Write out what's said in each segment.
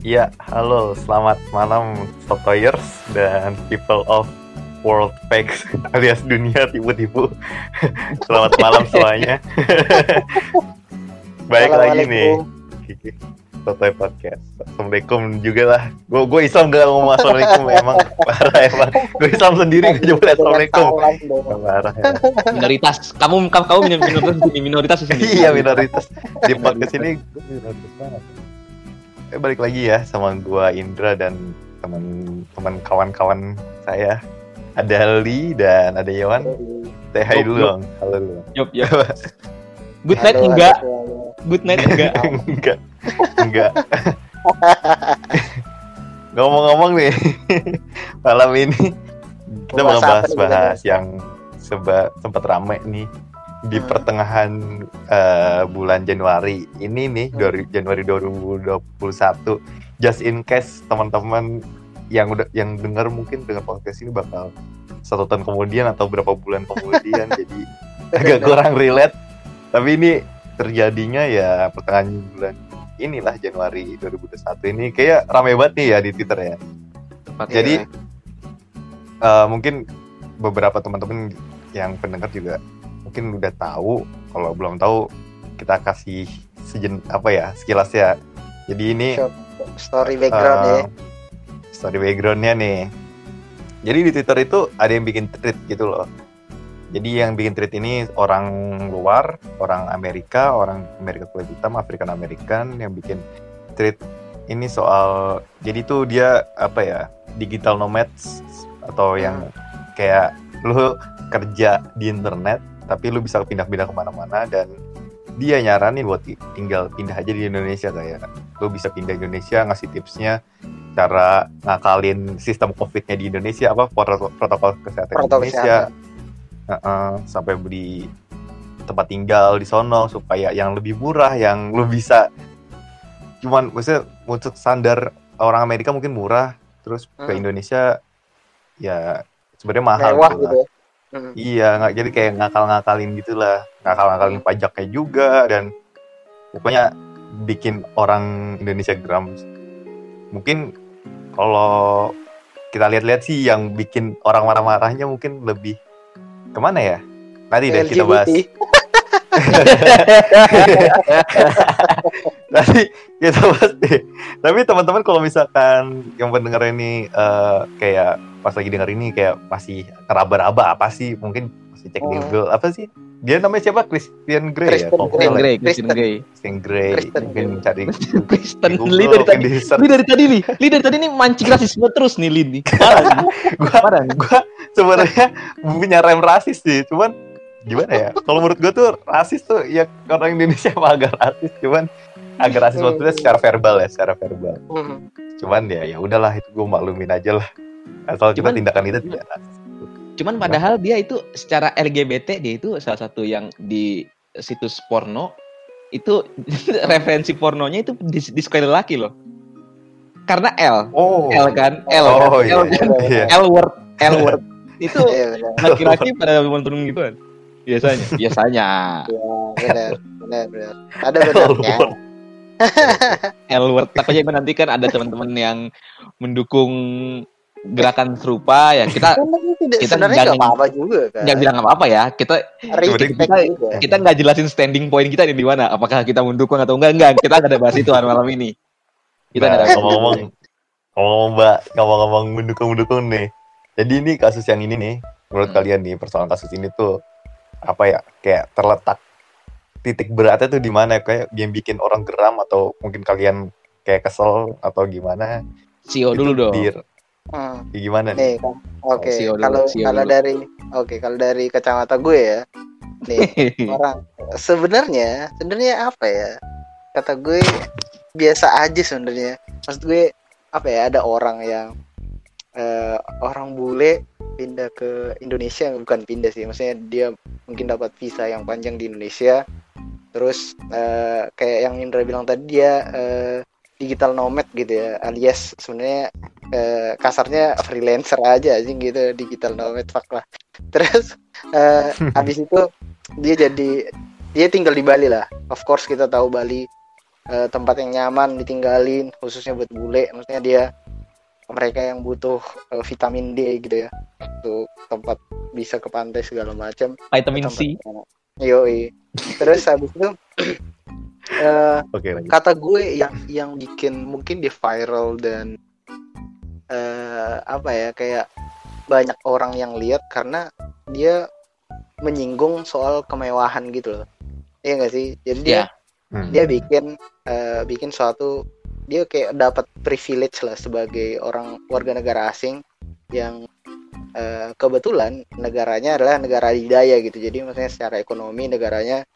Iya, halo, selamat malam Sotoyers dan people of world facts alias dunia tipu-tipu. selamat malam semuanya. Baik lagi nih. Sotoy Podcast. Assalamualaikum juga lah. Gue gue Islam gak ngomong assalamualaikum emang parah emang. Gue Islam sendiri gak coba assalamualaikum. Parah ya. minoritas kamu kamu kamu minoritas di minoritas di sini Iya minoritas di podcast ini gue minoritas banget. Eh balik lagi ya sama gua Indra dan teman-teman kawan-kawan saya. Ada Ali dan ada Yawan. Hi Yup, dulu dong. Halo dulu. Yup, yup. good night enggak good night enggak enggak. Enggak. Ngomong-ngomong nih, malam ini kita mau bahas-bahas yang seba, sempat rame nih di Hmm. pertengahan eh, bulan Januari ini nih Hmm. dari Januari 2021 just in case teman-teman yang udah yang dengar mungkin dengan podcast ini bakal satu tahun kemudian atau berapa bulan kemudian jadi agak kurang relate tapi ini terjadinya ya pertengahan bulan inilah Januari 2021 ini kayak rame banget nih ya di Twitter ya Tepat jadi ya. eh, mungkin beberapa teman-teman yang pendengar juga mungkin udah tahu kalau belum tahu kita kasih sejen apa ya sekilas ya jadi ini story background ya. Eh, story backgroundnya nih. Jadi di Twitter itu ada yang bikin tweet gitu loh. Jadi yang bikin tweet ini orang luar orang Amerika orang Amerika kulit hitam African American yang bikin tweet ini soal jadi tuh dia apa ya digital nomads atau yang kayak lu kerja di internet tapi lu bisa pindah-pindah ke mana-mana dan dia nyaranin buat ti- tinggal pindah aja di Indonesia kayak lu bisa pindah Indonesia ngasih tipsnya cara ngakalin sistem covidnya di Indonesia apa protokol, protokol kesehatan protokol Indonesia. kesehatan. Heeh, sampai beli tempat tinggal di sono supaya yang lebih murah yang lu bisa. Cuman maksudnya untuk standar orang Amerika mungkin murah terus ke Hmm. Indonesia ya sebenarnya mahal mewah gitu gitu ya Hmm. Iya, nggak jadi kayak ngakal-ngakalin gitulah, ngakal-ngakalin pajaknya juga dan pokoknya bikin orang Indonesia geram. Mungkin kalau kita lihat-lihat sih yang bikin orang marah-marahnya mungkin lebih ke mana ya? Nanti deh kita bahas. Nanti kita bahas deh. Tapi teman-teman kalau misalkan yang pendengar ini eh, kayak pas lagi dengar ini kayak masih ngeraba-raba apa sih? Mungkin masih cek di Hmm. Google apa sih? Dia namanya siapa? Christian Grey ya? Kristen nggak Christian ya. Grey Christian. Grey Christian Grey. Mungkin Grey. cari Kristen di Lee dari tadi di. Lee dari tadi nih Lee dari tadi nih mancing rasisme terus nih Lee nih parah nih. Gua parah nih gua sebenarnya punya rem rasis sih, cuman gimana ya? Kalau menurut gua tuh rasis tuh ya orang Indonesia emang agak rasis, cuman agak rasis maksudnya secara verbal ya, secara verbal. Hmm. Cuman ya ya udahlah itu gua maklumin aja lah. Asal kita Cuman- tindakan itu tidak cuman padahal dia itu secara LGBT dia itu salah satu yang di situs porno itu referensi pornonya itu dis- disukai lelaki loh karena L Oh. L kan L Oh kan? iya. L kan Iya. L word L word itu Iya benar. laki-laki pada nonton gitu kan biasanya biasanya Iya, benar, benar, benar. Ada benarnya. L word takutnya nanti kan ada teman-teman yang mendukung gerakan serupa ya kita tidak kita sebenarnya nggak apa-apa juga kan. nggak bilang apa-apa ya kita kita- juga. kita nggak jelasin standing point kita di mana apakah kita mendukung atau enggak enggak kita nggak ada bahas itu malam ini kita nggak ada ngomong-ngomong ngomong mbak ngomong-ngomong mendukung-mendukung nih jadi ini kasus yang ini nih menurut Hmm. kalian nih persoalan kasus ini tuh apa ya kayak terletak titik beratnya tuh di mana kayak yang bikin orang geram atau mungkin kalian kayak kesel atau gimana Sio Itu dulu dong Hmm. di gimana nih Nih, kan. oke. Sio dulu, Kalau Sio kalau dulu. dari oke, kalau dari kacamata gue ya. Nih, orang sebenarnya sebenarnya apa ya? Kata gue biasa aja sebenarnya. Maksud gue apa ya? Ada orang yang eh, orang bule pindah ke Indonesia bukan pindah sih, maksudnya dia mungkin dapat visa yang panjang di Indonesia. Terus eh, kayak yang Indra bilang tadi dia eh, digital nomad gitu ya, alias sebenarnya eh, kasarnya freelancer aja anjing gitu digital nomad fuck lah terus eh, habis itu dia jadi dia tinggal di Bali lah of course kita tahu Bali eh, tempat yang nyaman ditinggalin khususnya buat bule maksudnya dia mereka yang butuh eh, vitamin D gitu ya untuk tempat bisa ke pantai segala macam Vitamin C. Yoi. terus habis itu eh, Oke lanjut. kata gue yang yang bikin mungkin dia viral dan eh apa ya kayak banyak orang yang lihat karena dia menyinggung soal kemewahan gitu loh iya gak sih jadi dia Iya. Hmm. dia bikin eh, bikin suatu dia kayak dapat privilege lah sebagai orang warga negara asing yang eh, kebetulan negaranya adalah negara adidaya gitu jadi maksudnya secara ekonomi negaranya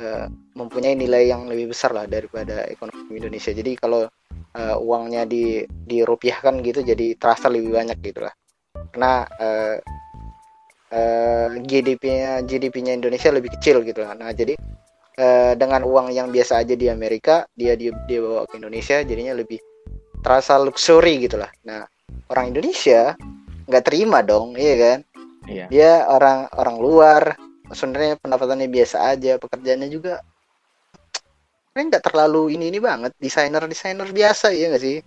eh, mempunyai nilai yang lebih besar lah daripada ekonomi Indonesia jadi kalau eh, uangnya di dirupiahkan gitu jadi terasa lebih banyak gitu lah. Karena eh, eh, GDP-nya GDP-nya Indonesia lebih kecil gitu lah. Nah jadi eh, dengan uang yang biasa aja di Amerika dia dia dia bawa ke Indonesia jadinya lebih terasa luxury gitu lah. Nah orang Indonesia nggak terima dong iya kan? Iya. dia orang orang luar sebenarnya pendapatannya biasa aja pekerjaannya juga nggak terlalu ini ini banget desainer desainer biasa ya nggak sih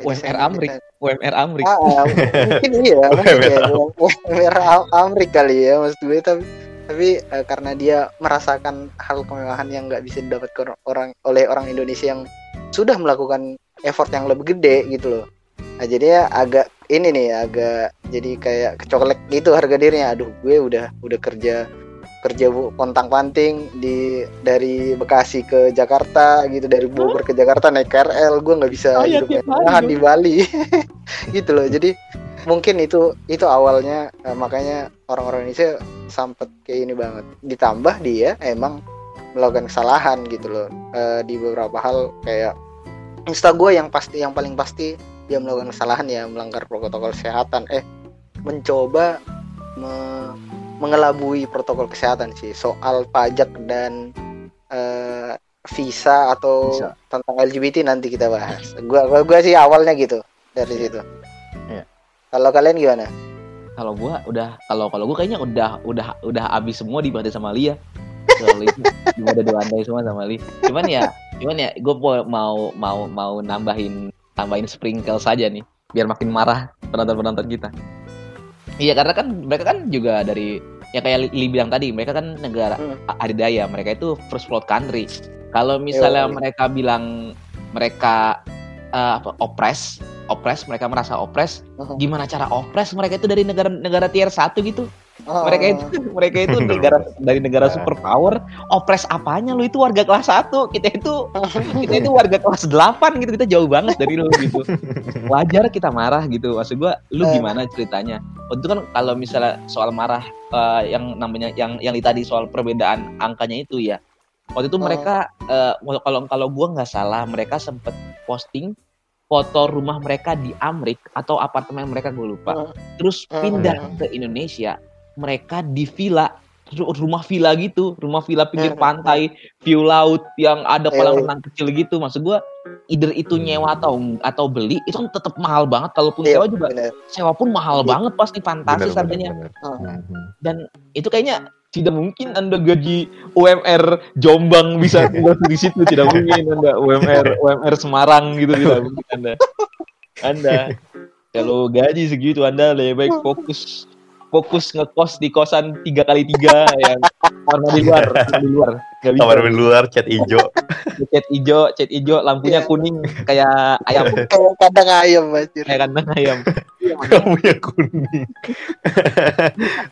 Kayak UMR Amrik. UMR Amrik. Ah, ah, mungkin iya, mungkin ya. UMR Am- Amrik kali ya maksud gue tapi tapi eh, karena dia merasakan hal kemewahan yang nggak bisa didapatkan orang oleh orang Indonesia yang sudah melakukan effort yang lebih gede gitu loh. Nah, jadi ya agak ini nih agak jadi kayak kecolek gitu harga dirinya. Aduh, gue udah udah kerja kerja bu kontang panting di dari Bekasi ke Jakarta gitu dari Bogor ke Jakarta naik KRL gue nggak bisa Oh iya, hidup dong. di Bali. Gitu loh jadi mungkin itu itu awalnya eh, makanya orang-orang Indonesia sempet kayak ini banget. Ditambah dia emang melakukan kesalahan gitu loh Eh, di beberapa hal kayak insta gue yang pasti yang paling pasti dia melakukan kesalahan ya melanggar protokol kesehatan. Eh mencoba me- mengelabui protokol kesehatan sih soal pajak dan eh, visa atau Visa. tentang LGBT nanti kita bahas. Gua gua, gua sih awalnya gitu dari situ. Iya. Kalau kalian gimana? Kalau gua udah kalau kalau gua kayaknya udah udah udah habis semua dibanding sama Lia. Soal itu udah dilandai semua sama Lia. Cuman ya cuman ya gue mau mau mau nambahin tambahin sprinkle saja nih biar makin marah penonton-penonton kita. Iya karena kan mereka kan juga dari ya kayak Li bilang tadi mereka kan negara Hmm. adidaya mereka itu first world country. Kalau misalnya Yoi. mereka bilang mereka eh, apa oppress, oppress mereka merasa oppress, Mhm. gimana cara oppress mereka itu dari negara-negara tier 1 gitu. Oh, Mereka itu mereka itu negara dari negara superpower, oppress apanya lu itu warga kelas 1, kita itu kita itu warga kelas 8 gitu, kita jauh banget dari lu gitu. Wajar kita marah gitu. Maksud gua lu Eh. gimana ceritanya? Waktu itu kan kalau misalnya soal marah eh, yang namanya yang yang tadi soal perbedaan angkanya itu ya. Waktu itu Hmm. mereka eh, kalau kalau gua nggak salah mereka sempet posting foto rumah mereka di Amrik atau apartemen mereka gue lupa. Terus pindah ke Indonesia, mereka di villa ru- rumah villa gitu, rumah villa pinggir Hmm. pantai, view laut yang ada kolam iya. renang kecil gitu. Maksud gua either itu nyewa atau atau beli itu kan tetap mahal banget. Kalaupun Iya, sewa juga bener. sewa pun mahal Iya. banget pasti fantastis Bener, harganya. bener, bener. Hmm. Mhm. Dan itu kayaknya tidak mungkin Anda gaji UMR Jombang bisa tinggal di situ tidak mungkin Anda UMR UMR Semarang gitu tidak mungkin Anda. Anda kalau gaji segitu Anda lebih baik fokus fokus ngekos di kosan tiga kali tiga yang warna di luar, di luar. Kamar di luar, cat hijau. Cat hijau, cat hijau, lampunya Iya. kuning kayak ayam, Kayak kandang ayam anjir. kayak kandang ayam. Kuning.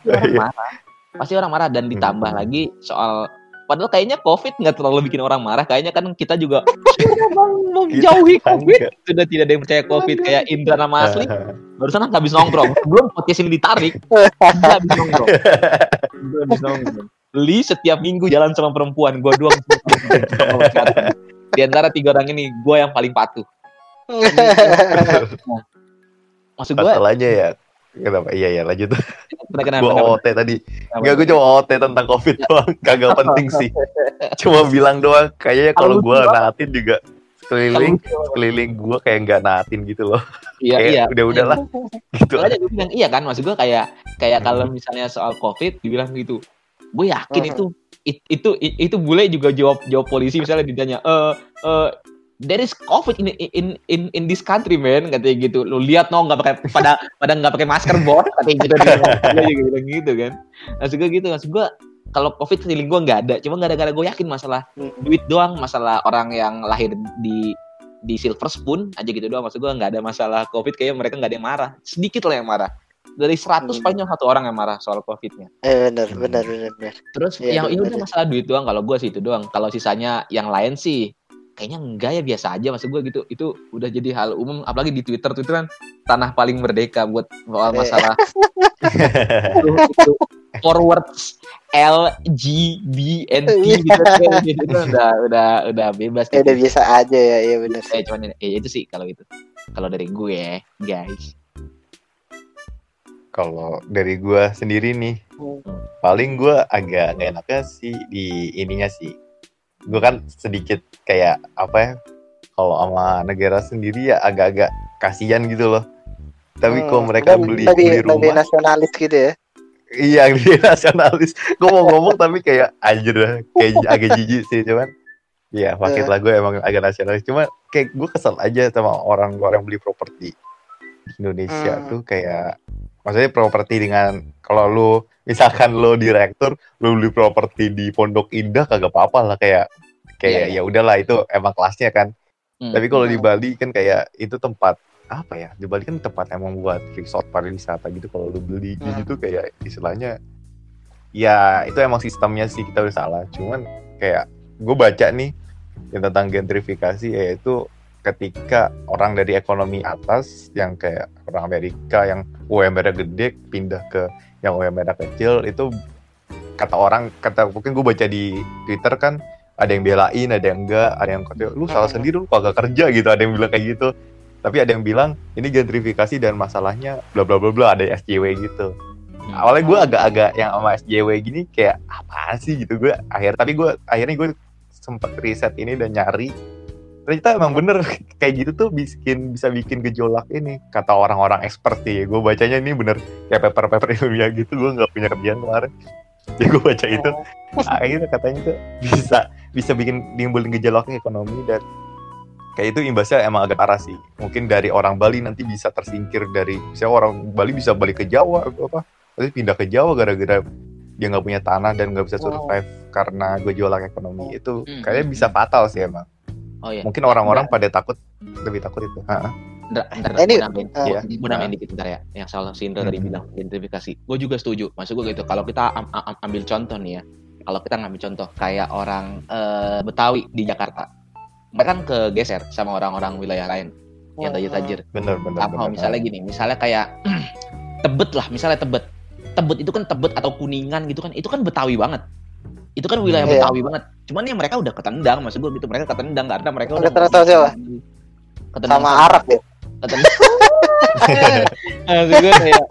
orang Iya. marah. Pasti orang marah dan ditambah lagi soal padahal kayaknya COVID nggak terlalu bikin orang marah. Kayaknya kan kita juga "Bang, menjauhi kan COVID. nggak. Sudah tidak ada yang percaya COVID kayak Indra nama asli. Barusan habis nongkrong. Belum podcast ini ditarik. Dia habis nongkrong. Dia habis nongkrong. Li setiap minggu jalan sama perempuan. Gue doang. Di antara tiga orang ini, gue yang paling patuh. Maksud gue, Fatal aja ya. Kenapa? Iya ya lanjut. kenapa, kenapa, Gue kenapa? OT tadi. Enggak, gue cuma OT tentang COVID doang. Kagak penting sih. Cuma bilang doang. Kayaknya kalau gue naatin juga keliling keliling gue kayak nggak naatin gitu loh. Iya, Kayak iya. udah udahlah gitu. Makanya gue bilang iya kan, maksud gue kayak kayak kalau misalnya soal COVID dibilang gitu, gue yakin itu it- itu it- itu bule juga jawab jawab polisi misalnya ditanya, eh eh there is covid in in in in this country man. Katanya gitu. Lu lihat no nggak pakai pada pada nggak pakai masker bos. Katanya gitu. Dia juga bilang gitu kan. Maksud gue gitu maksud gue kalau covid feeling gue nggak ada. Cuma gara-gara gue yakin masalah Hmm. duit doang masalah orang yang lahir di di silver spoon aja gitu doang. Maksud gue nggak ada masalah covid kayaknya mereka nggak ada yang marah. Sedikit lah yang marah. Dari 100 Hmm. paling cuma satu orang yang marah soal covidnya. Eh benar benar benar benar. Terus Iya, yang ini bener. udah masalah duit doang. Kalau gue sih itu doang. Kalau sisanya yang lain sih kayaknya enggak ya biasa aja maksud gue gitu. Itu udah jadi hal umum apalagi di Twitter Twitter kan tanah paling merdeka buat soal Iya. masalah itu, itu forwards LGBNT gitu kan gitu kan udah udah udah bebas Ya gitu. udah biasa aja ya, iya benar. Eh, cuman ya itu sih kalau itu. Kalau dari gue, guys. Kalau dari gua sendiri nih, Hmm. paling gua agak gak enaknya sih di ininya sih. Gua kan sedikit kayak apa ya? Kalau sama negara sendiri ya agak-agak kasihan gitu loh. Tapi Hmm, kalau mereka lebih- beli lebih, beli lebih rumah, nasionalis gitu ya. iya dia nasionalis. Gue mau ngomong tapi kayak anjir dah, kayak agak jijik sih cuman. Iya, Eh. lah gue emang agak nasionalis. Cuma kayak gue kesel aja sama orang orang beli properti di Indonesia Hmm. tuh kayak maksudnya properti dengan kalau lu misalkan lu direktur lu beli properti di Pondok Indah kagak apa-apa lah kayak kayak Iya, iya. ya udahlah itu emang kelasnya kan Hmm. tapi kalau di. Bali kan kayak itu tempat apa ya di Bali kan tempat emang buat resort pariwisata gitu kalau lu beli Hmm. situ kayak istilahnya ya itu emang sistemnya sih kita udah salah cuman kayak gue baca nih yang tentang gentrifikasi yaitu ketika orang dari ekonomi atas yang kayak orang Amerika yang UMR gede pindah ke yang UMR kecil itu kata orang kata mungkin gue baca di Twitter kan ada yang belain ada yang enggak ada yang kata lu salah Hmm. sendiri lu kagak kerja gitu. Ada yang bilang kayak gitu. Tapi ada yang bilang ini gentrifikasi dan masalahnya bla bla bla bla ada SJW gitu. Hmm. awalnya gue agak-agak yang sama SJW gini kayak apa sih? Gitu. Gue akhir tapi gue akhirnya gue sempet riset ini dan nyari. Ternyata emang bener kayak gitu tuh bikin bisa bikin gejolak ini kata orang-orang expert sih. Gue bacanya ini bener kayak paper-paper ilmiah gitu. Gue nggak punya kerjaan kemarin jadi gue baca itu. Akhirnya katanya tuh. Bisa bisa bikin nimbulin gejolak ekonomi dan kayak itu imbasnya emang agak parah sih. Mungkin dari orang Bali nanti bisa tersingkir dari misalnya orang Bali bisa balik ke Jawa atau apa tapi pindah ke Jawa gara-gara dia nggak punya tanah dan nggak bisa survive karena gejolak ekonomi. Itu Hmm. kayaknya bisa fatal sih emang. Oh iya. mungkin orang-orang pada takut lebih takut itu. Ha-ha. Bentar, Eh, ini, gua nambahin. eh. Gua nambahin dikit bentar ya. Yang salah si Indra tadi Hmm. bilang gentrifikasi. Gue juga setuju. Maksud gue gitu. Kalau kita am- am- ambil contoh nih ya. Kalau kita ngambil contoh kayak orang eh, Betawi di Jakarta. Mereka kan kegeser sama orang-orang wilayah lain yang tajir-tajir. bener bener Apa bener. misalnya gini, misalnya kayak Tebet lah, misalnya Tebet. Tebet itu kan Tebet atau Kuningan gitu kan, itu kan Betawi banget. Itu kan wilayah Iya. Betawi banget. Cuman ya mereka udah ketendang, maksud gue gitu. Mereka ketendang karena mereka Udah tahu siapa? Ketendang Sama Arab ya. Ketendang. maksud gue kayak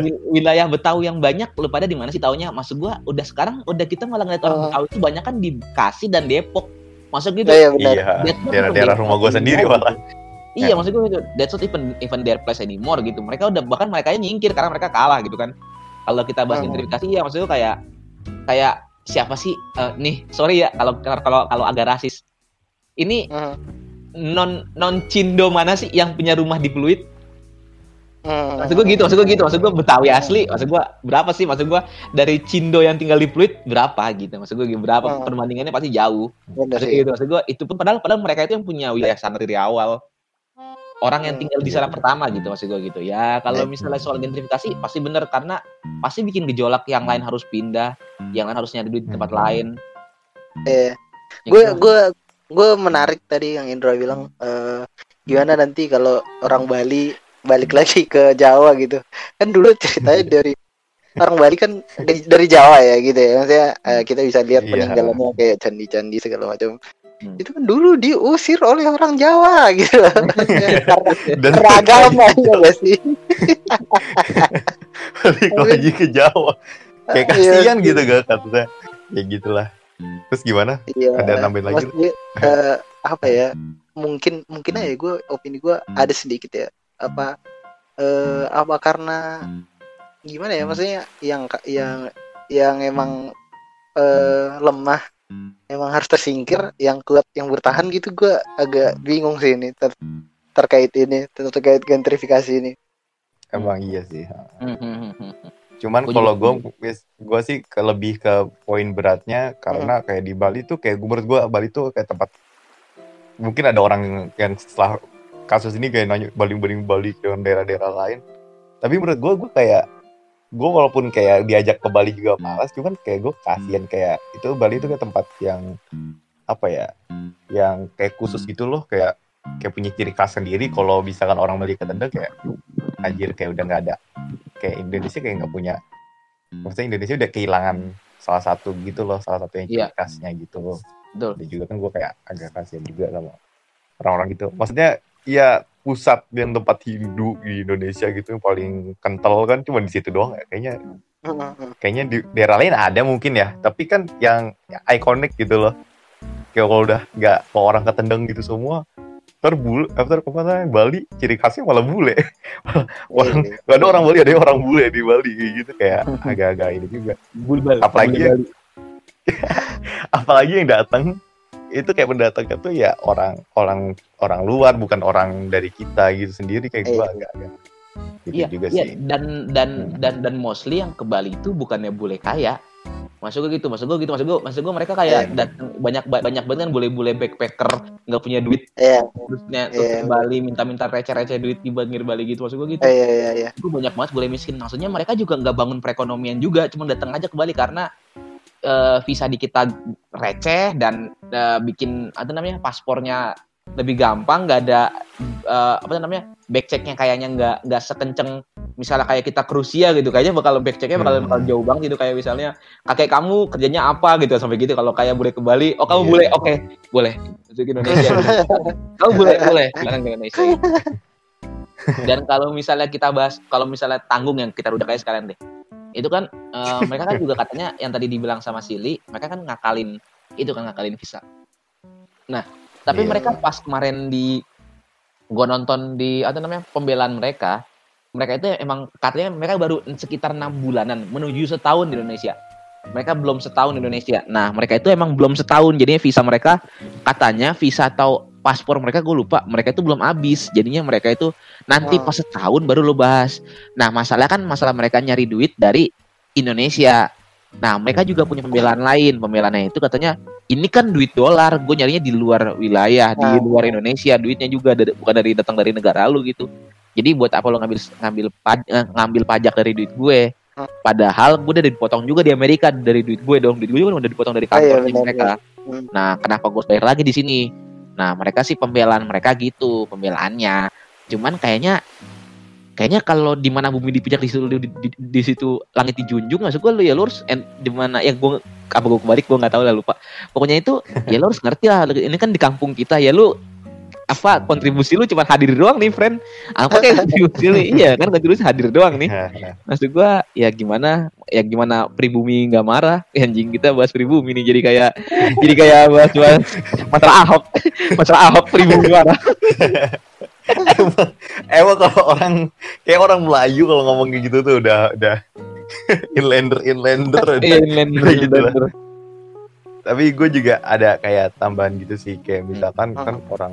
wil- wilayah Betawi yang banyak lu pada di mana sih taunya? Maksud gue udah sekarang udah kita malah ngeliat orang Oh. Betawi itu banyak kan di Bekasi dan Depok. Maksud gitu. Iya iya daerah-daerah rumah gue sendiri malah. Iya, maksud gue gitu. That's not even even their place anymore gitu. Mereka udah bahkan mereka nyingkir karena mereka kalah gitu kan. Kalau kita bahas Hmm. gentrifikasi ya maksud gue kayak kayak siapa sih eh, nih sorry ya kalau kalau kalau agak rasis. Ini Hmm. Non non Cindo mana sih yang punya rumah di Pluit? Hmm. Maksud gue gitu, maksud gue gitu, maksud gue Betawi asli, maksud gue berapa sih, maksud gue dari Cindo yang tinggal di Pluit berapa gitu, maksud gue berapa Hmm. perbandingannya pasti jauh. Benar Maksud gitu, maksud gue itu pun padahal padahal mereka itu yang punya wilayah sana dari awal. Orang yang Hmm, tinggal di iya. sana pertama gitu maksud gue gitu. Ya kalau Eh. misalnya soal gentrifikasi pasti bener karena pasti bikin gejolak yang lain harus pindah, yang lain harus nyari duit di tempat Hmm. lain. Ya gue gitu. gue gue menarik tadi yang Indra bilang eh, gimana nanti kalau orang Bali balik lagi ke Jawa gitu. Kan dulu ceritanya dari orang Bali kan dari, dari Jawa ya gitu ya. Maksudnya eh, kita bisa lihat Iya. peninggalannya kayak candi-candi segala macam. Hmm. itu kan dulu diusir oleh orang Jawa gitu. Dan beragama ya sih? Balik lagi ke Jawa. Kayak Iya, kasihan gitu gak katanya. Ya gitulah terus gimana Iya. Ada nambahin lagi? Gue, eh, apa ya? Mungkin mungkin aja gue opini gue ada sedikit ya. Apa eh apa karena gimana ya? Maksudnya yang yang yang emang eh lemah emang harus tersingkir yang kuat yang bertahan gitu gue agak bingung sih ini ter- terkait ini ter- terkait gentrifikasi ini Emang iya sih. Cuman kalau gue gue sih ke lebih ke poin beratnya karena Hmm. kayak di Bali tuh kayak gue menurut gue Bali tuh kayak tempat mungkin ada orang yang setelah kasus ini kayak nanya Bali Bali Bali ke daerah-daerah lain. Tapi menurut gue gue kayak gue walaupun kayak diajak ke Bali juga malas, cuman kayak gue kasihan kayak itu Bali itu kayak tempat yang apa ya, yang kayak khusus gitu loh kayak kayak punya ciri khas sendiri. Kalau misalkan orang ke Tenda kayak anjir kayak udah nggak ada kayak Indonesia kayak nggak punya maksudnya Indonesia udah kehilangan salah satu gitu loh salah satu yang ciri Iya. khasnya gitu loh Betul. dan juga kan gue kayak agak kasihan juga sama orang-orang gitu maksudnya ya pusat dan tempat Hindu di Indonesia gitu yang paling kental kan cuma di situ doang ya kayaknya kayaknya di daerah lain ada mungkin ya tapi kan yang ikonik gitu loh kayak kalau udah nggak kalau orang ketendang gitu semua ntar bule ntar ke mana Bali ciri khasnya malah bule orang Iya, Gak ada orang Bali, ada yang orang bule di Bali gitu kayak agak-agak ini juga. Bulbal. Apalagi yang, apalagi yang datang itu kayak pendatangnya tuh ya orang orang orang luar bukan orang dari kita gitu sendiri kayak gue Iya. agak-agak gitu Iya, juga iya sih. dan dan Hmm. dan dan mostly yang ke Bali itu bukannya bule kaya. Masuk gue gitu, masuk gue gitu, masuk gue, masuk gue mereka kayak Iya. datang banyak banyak banget kan bule-bule backpacker nggak punya duit Iya, terusnya terus Iya. ke Bali minta-minta receh-receh duit di pinggir Bali gitu masuk gue gitu. iya, iya, iya. Itu banyak banget bule miskin. Maksudnya mereka juga nggak bangun perekonomian juga, cuma datang aja ke Bali karena eh, visa di kita receh dan eh, bikin apa namanya paspornya lebih gampang, nggak ada eh, apa namanya backchecknya kayaknya nggak nggak sekenceng misalnya kayak kita ke Rusia gitu kayaknya bakal backchecknya bakal, Hmm. bakal jauh banget gitu kayak misalnya kakek kamu kerjanya apa gitu sampai gitu kalau kayak boleh ke Bali oh kamu Iya. boleh oke boleh masuk Indonesia kamu boleh boleh sekarang ke Indonesia dan kalau misalnya kita bahas kalau misalnya tanggung yang kita udah kayak sekalian deh itu kan eh, mereka kan juga katanya yang tadi dibilang sama Sili mereka kan ngakalin itu kan ngakalin visa nah tapi Iya. mereka pas kemarin di gua nonton di apa namanya pembelaan mereka mereka itu emang katanya mereka baru sekitar enam bulanan menuju setahun di Indonesia. Mereka belum setahun di Indonesia. Nah mereka itu emang belum setahun. Jadinya visa mereka katanya visa atau paspor mereka gue lupa. Mereka itu belum habis. Jadinya mereka itu nanti pas setahun baru lo bahas. Nah masalah kan masalah mereka nyari duit dari Indonesia nah mereka juga punya pembelaan lain. Pembelaannya itu katanya ini kan duit dolar gue nyarinya di luar wilayah di Hmm. luar Indonesia. Duitnya juga dari- bukan dari datang dari negara lu gitu. Jadi buat apa lo ngambil ngambil paj- eh, ngambil pajak dari duit gue? Padahal gue udah dipotong juga di Amerika dari duit gue dong. Duit gue juga udah dipotong dari Ah, iya, kantor benar, mereka. Hmm. nah kenapa gue bayar lagi di sini? Nah mereka sih pembelaan mereka gitu pembelaannya. Cuman kayaknya kayaknya kalau di mana bumi dipijak di situ di, di- di situ langit dijunjung masuk gue lu ya lu harus en- di mana ya gue apa gue kebalik gue nggak tahu lah lupa. Pokoknya itu ya lu harus ngerti lah ini kan di kampung kita ya lu apa kontribusi lu cuma hadir doang nih friend. Apa kayak kontribusi lu iya kan kontribusi hadir doang nih. Maksud gua ya gimana ya gimana pribumi nggak marah? Ya, anjing kita bahas pribumi nih jadi kayak jadi kayak bahas bahas masalah ahok. Masalah ahok pribumi marah emang, emang kalau orang kayak orang Melayu kalau ngomong kayak gitu tuh udah udah inlander inlander udah. Inlander, Gitu lah. tapi gue juga ada kayak tambahan gitu sih kayak misalkan Hmm. kan orang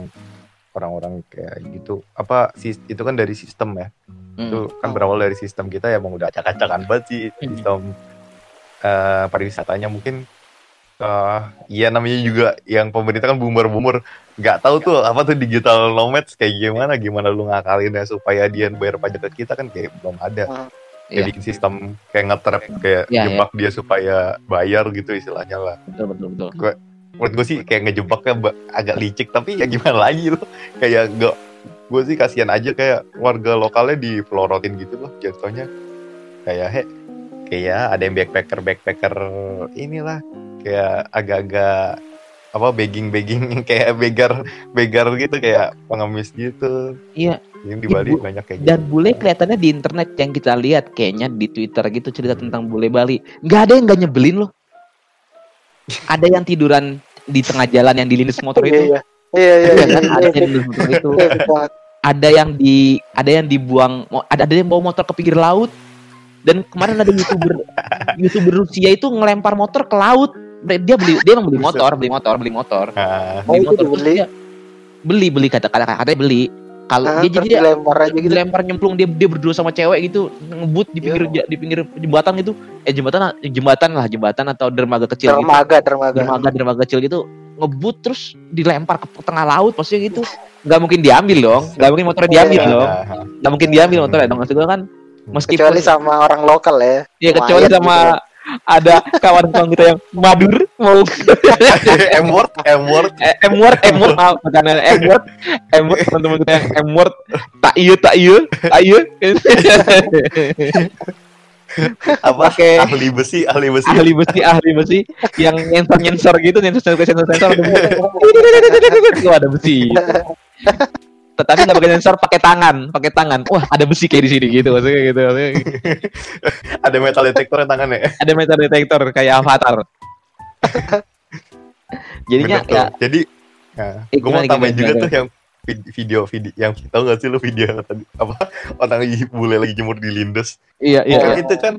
orang-orang kayak gitu apa sis- itu kan dari sistem ya Hmm. itu kan berawal dari sistem kita ya emang udah acak-acakan banget sih Hmm. sistem eh, pariwisatanya mungkin eh iya namanya juga yang pemerintah kan boomer-boomer. Nggak tahu tuh apa tuh digital nomads kayak gimana gimana lu ngakalinnya supaya dia bayar pajak ke kita kan kayak belum ada. Iya. kayak bikin sistem kayak ngetrap kayak Iya, jebak dia supaya bayar gitu istilahnya lah. Betul betul betul. Menurut gue sih kayak ngejebaknya ba- agak licik tapi ya gimana lagi loh kayak gak gue sih kasihan aja kayak warga lokalnya dipelorotin gitu loh jatuhnya. Kayak he kayak ada yang backpacker backpacker inilah kayak agak-agak apa begging begging kayak begar begar gitu kayak pengemis gitu. Iya. yang di Iya, Bali Bu. banyak kayak gitu. dan bule kelihatannya di internet yang kita lihat kayaknya di Twitter gitu cerita tentang bule Bali. Nggak ada yang nggak nyebelin loh. Ada yang tiduran di tengah jalan yang di lindes motor Iya, itu. Iya. Iya, iya, Iya iya. kan ada yang di lindes motor itu. Iya, ada yang di ada yang dibuang ada ada yang bawa motor ke pinggir laut. Dan kemarin ada youtuber youtuber Rusia itu ngelempar motor ke laut dia beli dia emang beli motor, beli motor, beli motor. Oh, Beli motor dia beli beli kata kata katanya beli. Kalau Ah, dia jadi dia dilempar aja gitu. dilempar nyemplung dia dia berdua sama cewek gitu ngebut di pinggir Iya. di pinggir jembatan gitu eh jembatan jembatan lah jembatan atau dermaga kecil gitu Dermaga, dermaga. dermaga dermaga kecil gitu ngebut terus dilempar ke tengah laut maksudnya gitu nggak mungkin diambil dong nggak mungkin motornya diambil Iya. dong nggak mungkin diambil motornya dong maksud gue kan meskipun Kecuali sama orang lokal ya. ya kecuali sama gitu. Ada kawan-kawan kita yang madur mau M word, M word. Eh, M word M word bukan M word M word teman-teman kita yang M word tak iya tak iya tak iya Apa? Oke. Ahli besi, ahli besi. ahli besi ahli besi yang nyensor nyensor gitu nyensor nyensor nyensor sensor ada besi tetapi nggak pakai sensor pakai tangan pakai tangan wah ada besi kayak di sini gitu maksudnya gitu maksudnya, Ada metal detektor yang tangannya. ada metal detektor kayak avatar jadinya Bener ya Jadi, nah, Eh, gue mau tambahin juga gimana? tuh yang vid- video video yang tau gak sih lu video yang tadi apa orang lagi bule lagi jemur di lindes iya iya Kan iya. itu kan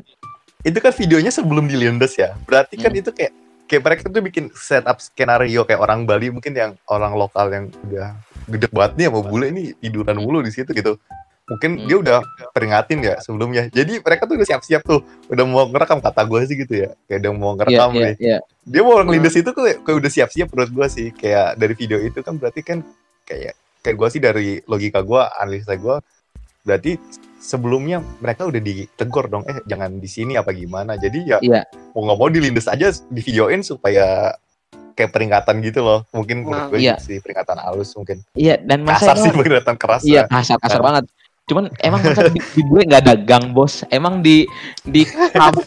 itu kan videonya sebelum di lindes ya berarti kan Hmm. itu kayak kayak mereka tuh bikin setup skenario kayak orang Bali mungkin yang orang lokal yang udah gede banget nih sama bule ini tiduran mulu di situ gitu. Mungkin Hmm. dia udah peringatin ya sebelumnya? Jadi mereka tuh udah siap-siap tuh udah mau ngerekam kata gue sih gitu ya. Kayak udah mau iya ngerekam iya nih. iya. Dia mau ngelindes itu kayak, kayak udah siap-siap menurut gue sih. Kayak dari video itu kan berarti kan kayak kayak gue sih dari logika gue analisa gue berarti sebelumnya mereka udah ditegur dong eh jangan di sini apa gimana? Jadi ya Iya. mau nggak mau dilindes aja di videoin supaya kayak peringatan gitu loh mungkin menurut gue Iya. sih peringatan halus mungkin iya dan masa kasar sih peringatan keras Iya ya. kasar kasar banget. Cuman emang masa di, di gue nggak ada gang bos. Emang di di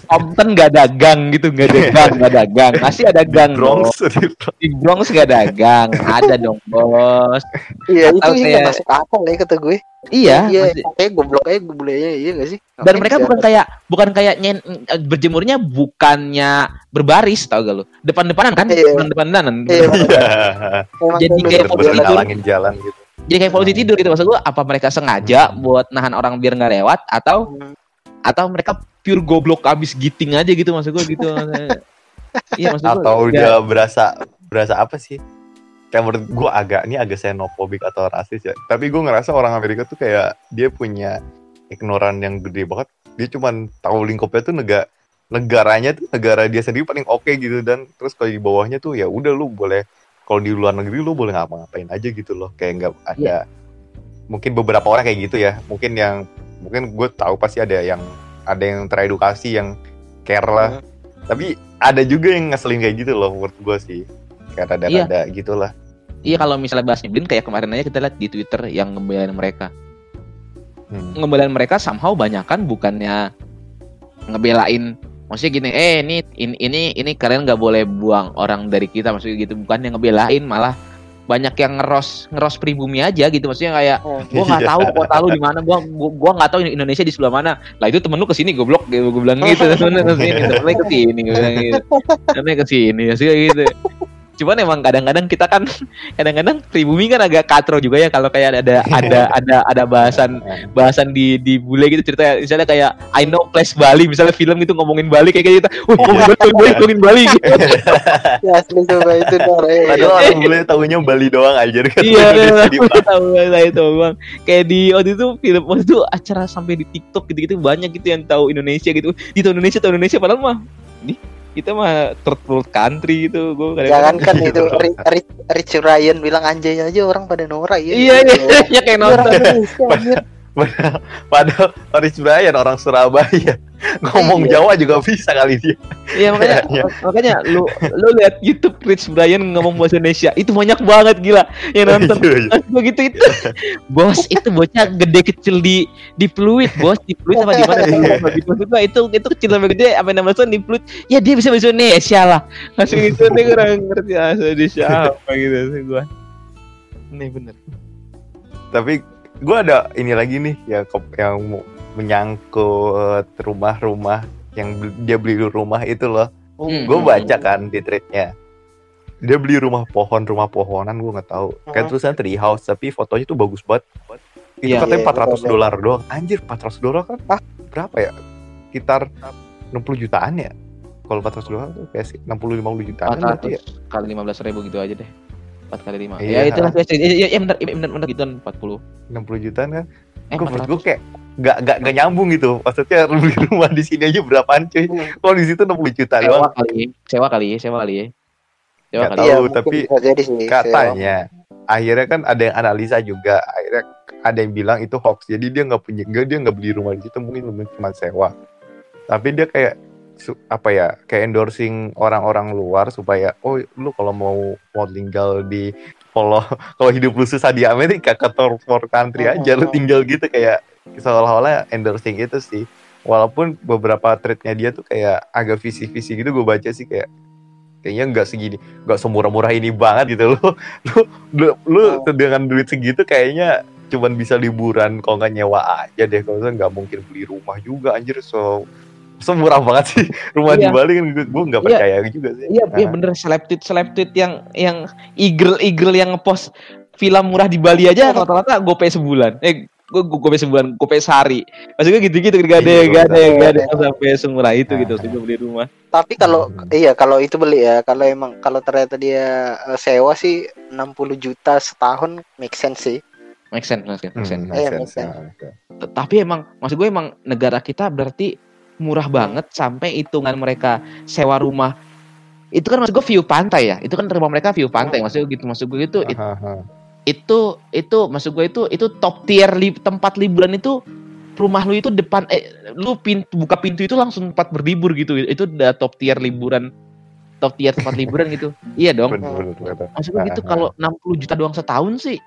Compton nggak ada gang gitu, nggak ada gang, nggak ada gang. Pasti ada gang Bronx Bos. Di Bronx nggak ada gang, ada dong bos. Iya, itu Atau sih nggak kayak- masuk akal ya kata gue. Iya. Iya, masih- kayak goblok aja bulenya iya gak sih? Dan Ngapain mereka bukan kayak bukan kayak nyen, berjemurnya bukannya berbaris tau gak lo? Depan-depanan kan? Iya. Depan-depanan. Iya, Iya. Jadi kayak halangin jalan gitu Jadi kayak polisi tidur gitu. Maksud gue. Apa mereka sengaja buat nahan orang biar nggak lewat atau Hmm. atau mereka pure goblok abis giting aja gitu maksud gue gitu. Iya maksud gue atau ya, udah berasa berasa apa sih? Kayak menurut gue agak ini agak xenophobic atau rasis ya. Tapi gue ngerasa orang Amerika tuh kayak dia punya ignoran yang gede banget. Dia cuman tahu lingkupnya tuh negara negaranya tuh negara dia sendiri paling oke gitu. Dan terus kalau di bawahnya tuh ya udah lu boleh kalau di luar negeri lu boleh ngapa-ngapain aja gitu loh. Kayak nggak ada mungkin beberapa orang kayak gitu ya. Mungkin yang mungkin gue tahu pasti ada yang ada yang teredukasi yang care lah. Tapi ada juga yang ngeselin kayak gitu loh menurut gue sih. Kayak rada-rada gitu lah. Iya kalau misalnya bahas nyebelin kayak kemarin aja kita lihat di Twitter yang ngebelain mereka. Hmm. ngebelain mereka somehow banyak kan bukannya ngebelain maksudnya gini eh ini ini ini, ini kalian nggak boleh buang orang dari kita maksudnya gitu. Bukan yang ngebelain malah banyak yang ngeros ngeros pribumi aja gitu. Maksudnya kayak gua nggak Iya. tahu kota lu di mana gua gua, gua nggak tahu Indonesia di sebelah mana. Lah itu temen lu ke sini goblok gue bilang gitu. Temennya ke sini temennya ke sini gue bilang gitu. Temennya ke sini sih gitu cuman emang kadang-kadang kita kan kadang-kadang pribumi kan agak katro juga ya kalau kayak ada ada ada ada bahasan bahasan di di bule gitu cerita misalnya kayak I know place Bali misalnya film itu ngomongin Bali kayak gitu wah ngomongin Bali ngomongin Bali gitu. Ya asli coba itu Nor. eh. Padahal orang bule tahunya Bali doang aja kan iya iya. Tahu saya tahu bang. Kayak di waktu itu film waktu itu acara sampai di TikTok gitu-gitu banyak gitu yang tahu Indonesia gitu. Di tahu Indonesia tahu Indonesia padahal mah nih kita mah third world country gitu gue Jangan kan itu Ri- Ri- Rich Ryan bilang anjay aja orang pada norak ya. iya iya ya kayak nonton. Padahal, padahal Rich Brian orang Surabaya. Ngomong Iya. Jawa juga bisa kali dia. Iya makanya makanya lu lu lihat YouTube Rich Brian ngomong bahasa Indonesia itu banyak banget gila. Yang nonton. Iya, iya. Begitu itu. Bos itu bocah gede kecil di di Pluit bos. Di Pluit apa di mana? Gua itu itu kecil sampai gede apa nama tahun di Pluit ya dia bisa bahasa Indonesia lah. Masih itu nih kurang ngerti bahasa Indonesia apa? Gitu sih gua. Ini bener. Tapi gue ada ini lagi nih yang ke- yang mau menyangkut rumah-rumah yang dia beli rumah itu loh. Hmm. Gue baca kan di threadnya. Dia beli rumah pohon, rumah pohonan gue nggak tahu. Kayak Hmm. tulisan tree house tapi fotonya tuh bagus banget. Itu Iya. katanya Iya, 400 betul. dolar doang. Anjir 400 dolar kan Ah. berapa ya? Sekitar 60 jutaan ya? kalau 400 dolar tuh kayak 60 50 jutaan kan berarti ya. 400 kali 15 ribu gitu aja deh 4 kali 5 Iya. ya itulah ya, ya, ya, ya bener, ya, bener, bener gitu 40 60 jutaan kan. eh Gue menurut gue 400 kayak nggak nggak nggak nyambung gitu. Maksudnya beli rumah di sini aja berapaan cuy? Kalau di situ 60 juta sewa doang. kali sewa kali ya sewa kali ya sewa Nggak kali tahu. Mungkin tapi jadi sih. Katanya akhirnya kan ada yang analisa juga. Akhirnya ada yang bilang itu hoax. Jadi dia nggak punya dia nggak beli rumah di situ mungkin cuma sewa. Tapi dia kayak apa ya kayak endorsing orang-orang luar supaya oh lu kalau mau mau tinggal di kalau kalau hidup lu susah di Amerika ke third world country aja lu tinggal gitu. Kayak seolah-olah endorsing itu sih. Walaupun beberapa tweetnya dia tuh kayak agak visi-visi gitu gue baca sih kayak kayaknya nggak segini nggak semurah-murah ini banget gitu lu lu lu, lu dengan duit segitu kayaknya cuman bisa liburan kalau nggak nyewa aja deh. Kalau nggak mungkin beli rumah juga anjir. So semurah banget sih rumah di Iya. Bali kan gue nggak Iya. percaya juga sih Iya, iya Nah, bener seleb tweet seleb tweet yang yang eagle eagle yang ngepost villa murah di Bali aja rata-rata gope sebulan. Eh gue gope sebulan, gope sehari. Maksudnya gitu-gitu gak ada Iya, gak ada bener. gak ada yang sampai semurah itu Nah. gitu untuk beli rumah. Tapi kalau Hmm. iya kalau itu beli ya, kalau emang kalau ternyata dia eh, sewa sih 60 juta setahun make sense sih. Make sense, make sense, make sense. hmm, Iya, make sense, make oke. T- Tapi emang maksud gue emang negara kita berarti murah banget sampai hitungan mereka sewa rumah. Itu kan maksud gue view pantai ya. Itu kan rumah mereka view pantai. Maksud gue gitu maksud gue itu it- itu itu maksud gue itu itu top tier li, tempat liburan itu rumah lu itu depan eh lu pintu buka pintu itu langsung tempat berlibur gitu. Itu udah top tier liburan. Top tier tempat liburan gitu. Iya dong. Bener, bener, bener. maksud gue gitu kalau 60 juta doang setahun sih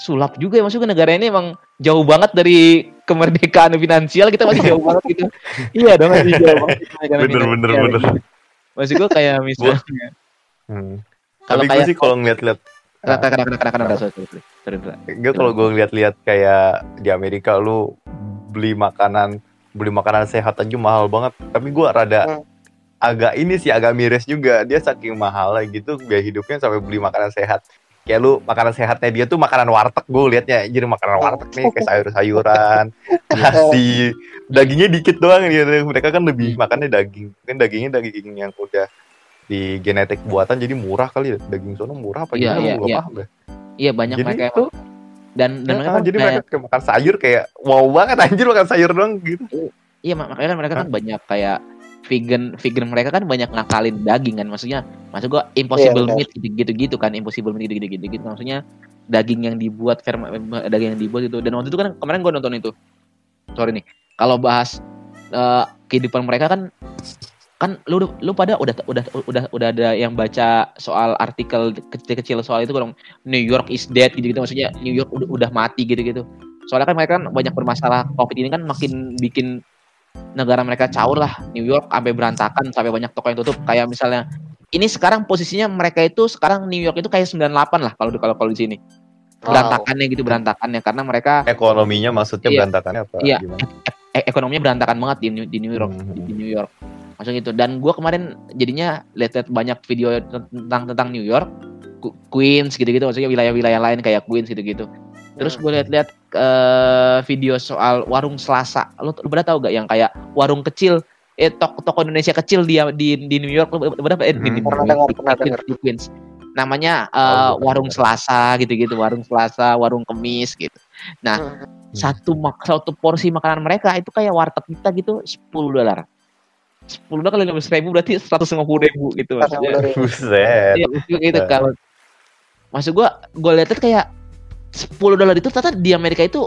sulap juga ya. Maksud gue negara ini emang jauh banget dari kemerdekaan finansial kita masih jauh banget gitu iya dong masih jauh banget kemerdekaan Bener, bener, bener. gitu. maksud gue kayak misalnya Hmm. Kalau kayak- sih kalau kadang kadang sorry sorry sorry sorry. Enggak kalau gue ngeliat-lihat kayak di Amerika lu beli makanan beli makanan sehat aja mahal banget. Tapi gue rada Hmm. agak ini sih agak miris juga. Dia saking mahal gitu biaya hidupnya sampai beli makanan sehat. Kayak lu makanan sehatnya dia tuh makanan warteg gue liatnya jadi makanan warteg nih kayak sayur-sayuran, nasi, dagingnya dikit doang gitu. Mereka kan lebih makannya daging. Mungkin dagingnya daging yang udah di genetik buatan jadi murah kali ya. Daging sono murah apa Iya, gimana iya, gue iya. paham deh. iya banyak Jadi mereka itu dan dan mereka kan jadi mereka kayak makan sayur kayak wow banget anjir makan sayur doang gitu. Iya mak- makanya kan mereka kan banyak kayak vegan vegan mereka kan banyak ngakalin daging kan. Maksudnya maksud gua impossible Iya, benar. meat gitu gitu gitu kan impossible meat gitu gitu gitu maksudnya daging yang dibuat ferma- eh, daging yang dibuat itu dan waktu itu kan kemarin gua nonton itu. Sorry nih. Kalau bahas eh, kehidupan mereka kan kan lu lu pada udah udah udah udah ada yang baca soal artikel kecil-kecil soal itu kan New York is dead gitu gitu maksudnya New York udah, udah mati gitu gitu soalnya kan mereka kan banyak bermasalah covid ini kan makin bikin negara mereka caur lah. New York sampai berantakan sampai banyak toko yang tutup. Kayak misalnya ini sekarang posisinya mereka itu sekarang New York itu kayak 98 lah kalau di- kalau kalau di sini. Berantakannya gitu berantakannya. Karena mereka Ekonominya maksudnya Iya. berantakannya apa? Iya. gimana? e- ekonominya berantakan banget di New, di New York. Hmm. di, New York. Maksudnya gitu. Dan gue kemarin jadinya lihat-lihat banyak video tentang tentang New York. Ku- Queens gitu-gitu. Maksudnya wilayah-wilayah lain kayak Queens gitu-gitu terus gue lihat-lihat eh, video soal warung Selasa lu, lu pada tahu gak yang kayak warung kecil eh toko, toko Indonesia kecil di di, di New York lu lu pada eh, di, di, Hmm. Pernah di- di- pernah di- dengar. di Queens namanya gua warung Selasa gitu-gitu warung Selasa warung Kemis gitu Nah, Hmm. satu mak satu porsi makanan mereka itu kayak warteg kita gitu 10 dolar 10 dolar kali 15 ribu berarti 150 ribu gitu maksudnya Buset. iya gitu Nah. kalau maksud gua gue lihat kayak 10 dolar itu ternyata di Amerika itu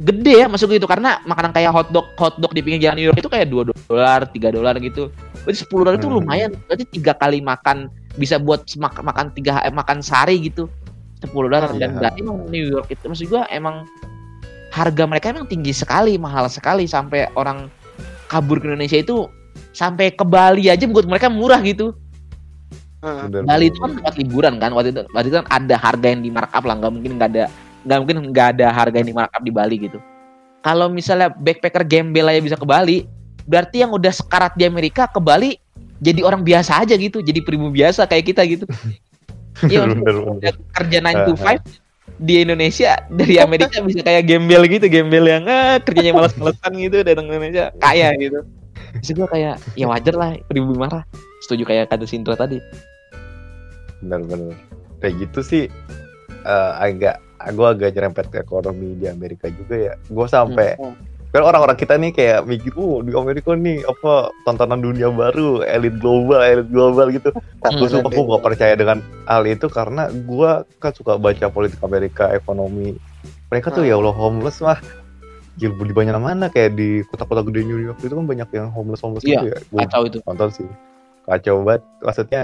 gede ya maksud gua gitu karena makanan kayak hotdog hotdog di pinggir jalan New York itu kayak 2 dolar 3 dolar gitu berarti 10 dolar itu Hmm. lumayan berarti tiga kali makan bisa buat mak- makan tiga eh, makan sehari gitu 10 dolar dan Iya. berarti emang New York itu maksud gua emang harga mereka emang tinggi sekali mahal sekali sampai orang kabur ke Indonesia itu sampai ke Bali aja buat mereka murah gitu. Bener, Bali bener, itu kan tempat liburan kan waktu itu. Waktu itu kan ada harga yang di markup lah nggak mungkin nggak ada nggak mungkin nggak ada harga yang di markup di Bali gitu. Kalau misalnya backpacker gembel aja bisa ke Bali berarti yang udah sekarat di Amerika ke Bali jadi orang biasa aja gitu jadi pribumi biasa kayak kita gitu. Iya, kerja 9 to 5 di Indonesia dari Amerika bisa kayak gembel gitu gembel yang ah, kerjanya malas-malesan gitu datang ke Indonesia. Kaya gitu Terus gue kayak ya wajar lah pribumi marah. Setuju kayak kata Sintra tadi. benar-benar kayak gitu sih eh, agak gue agak nyerempet ke ekonomi di Amerika juga ya gue sampai Hmm. kan orang-orang kita nih kayak mikir oh di Amerika nih apa tontonan dunia baru elit global elit global gitu gue sumpah gue gak percaya dengan hal itu karena gue kan suka baca politik Amerika ekonomi mereka tuh Hmm. ya Allah homeless mah Gila, di banyak mana kayak di kota-kota gede New York itu kan banyak yang homeless homeless Iya, gitu ya. Gue Kacau itu. nonton sih. Kacau banget. Maksudnya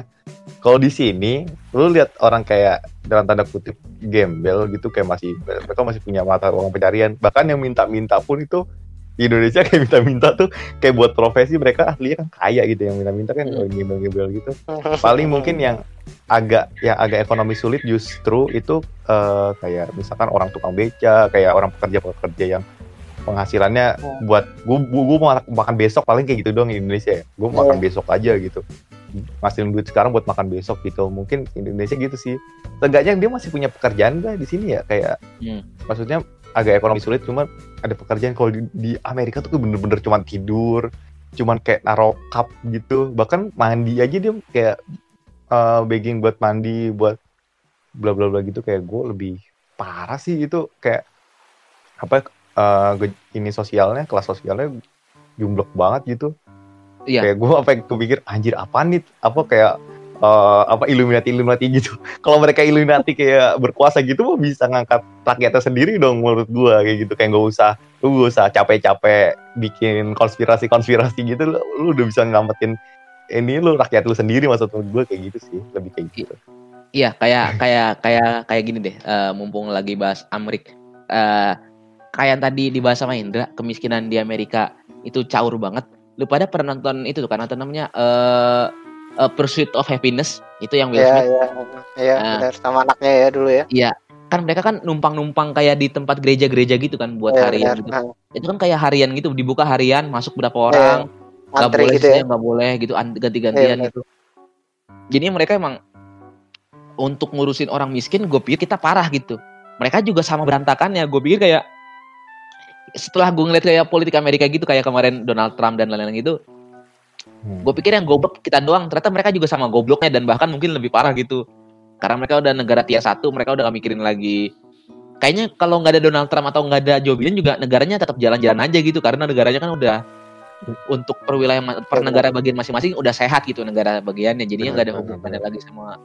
kalau di sini lu lihat orang kayak dalam tanda kutip gembel gitu kayak masih mereka masih punya mata uang pencarian. Bahkan yang minta-minta pun itu di Indonesia kayak minta-minta tuh kayak buat profesi mereka ahlinya kan kaya gitu yang minta-minta kan Hmm. oh, gembel-gembel gitu. Paling mungkin yang agak yang agak ekonomi sulit justru itu eh, kayak misalkan orang tukang beca kayak orang pekerja-pekerja yang penghasilannya Hmm. buat gua, gua, gua mau makan- besok paling kayak gitu doang di Indonesia ya. Gua mau makan besok aja gitu. Ngasilin duit sekarang buat makan besok gitu. Mungkin di Indonesia gitu sih. Seenggaknya dia masih punya pekerjaan gak di sini ya? Kayak Hmm. maksudnya agak ekonomi sulit cuma ada pekerjaan kalau di, di Amerika tuh bener-bener cuman tidur cuman kayak naro cup gitu. Bahkan mandi aja dia kayak eh, begging buat mandi buat bla bla bla gitu. Kayak gue lebih parah sih itu kayak apa eh, ge- ini sosialnya kelas sosialnya jumblok banget gitu. Iya. kayak gue apa yang kepikir anjir apa nih? Apa kayak eh, apa Illuminati Illuminati gitu. Kalau mereka Illuminati kayak berkuasa gitu mah bisa ngangkat rakyatnya sendiri dong menurut gue kayak gitu. Kayak nggak usah lu gak usah capek-capek bikin konspirasi-konspirasi gitu. Lu, lu udah bisa ngamatin ini lu rakyat lu sendiri maksud gue kayak gitu sih. Lebih kayak gitu. Iya, kayak kayak kayak kayak gini deh. eh, mumpung lagi bahas Amrik. eh kayak yang tadi dibahas sama Indra, kemiskinan di Amerika itu caur banget. Lu pada pernah nonton itu tuh kan nonton namanya eh eh, Pursuit of Happiness itu yang Will Iya, Smith. iya, iya, benar sama anaknya ya dulu ya. Kan mereka kan numpang-numpang kayak di tempat gereja-gereja gitu kan buat Iya, harian benar. gitu. Nah, Itu kan kayak harian gitu, dibuka harian, masuk berapa orang, nggak Antri boleh gitu ya. nggak boleh gitu, an- ganti-gantian Iya, benar. gitu. Jadi mereka emang untuk ngurusin orang miskin, gue pikir kita parah gitu. Mereka juga sama berantakannya. Gue pikir kayak setelah gue ngeliat kayak politik Amerika gitu, kayak kemarin Donald Trump dan lain-lain gitu, Hmm. gue pikir yang goblok kita doang. Ternyata mereka juga sama gobloknya dan bahkan mungkin lebih parah gitu. Karena mereka udah negara tier satu, mereka udah gak mikirin lagi. Kayaknya kalau nggak ada Donald Trump atau nggak ada Joe Biden juga negaranya tetap jalan-jalan aja gitu karena negaranya kan udah untuk per wilayah ma- per negara bagian masing-masing udah sehat gitu negara bagiannya jadinya nggak ada hubungannya lagi sama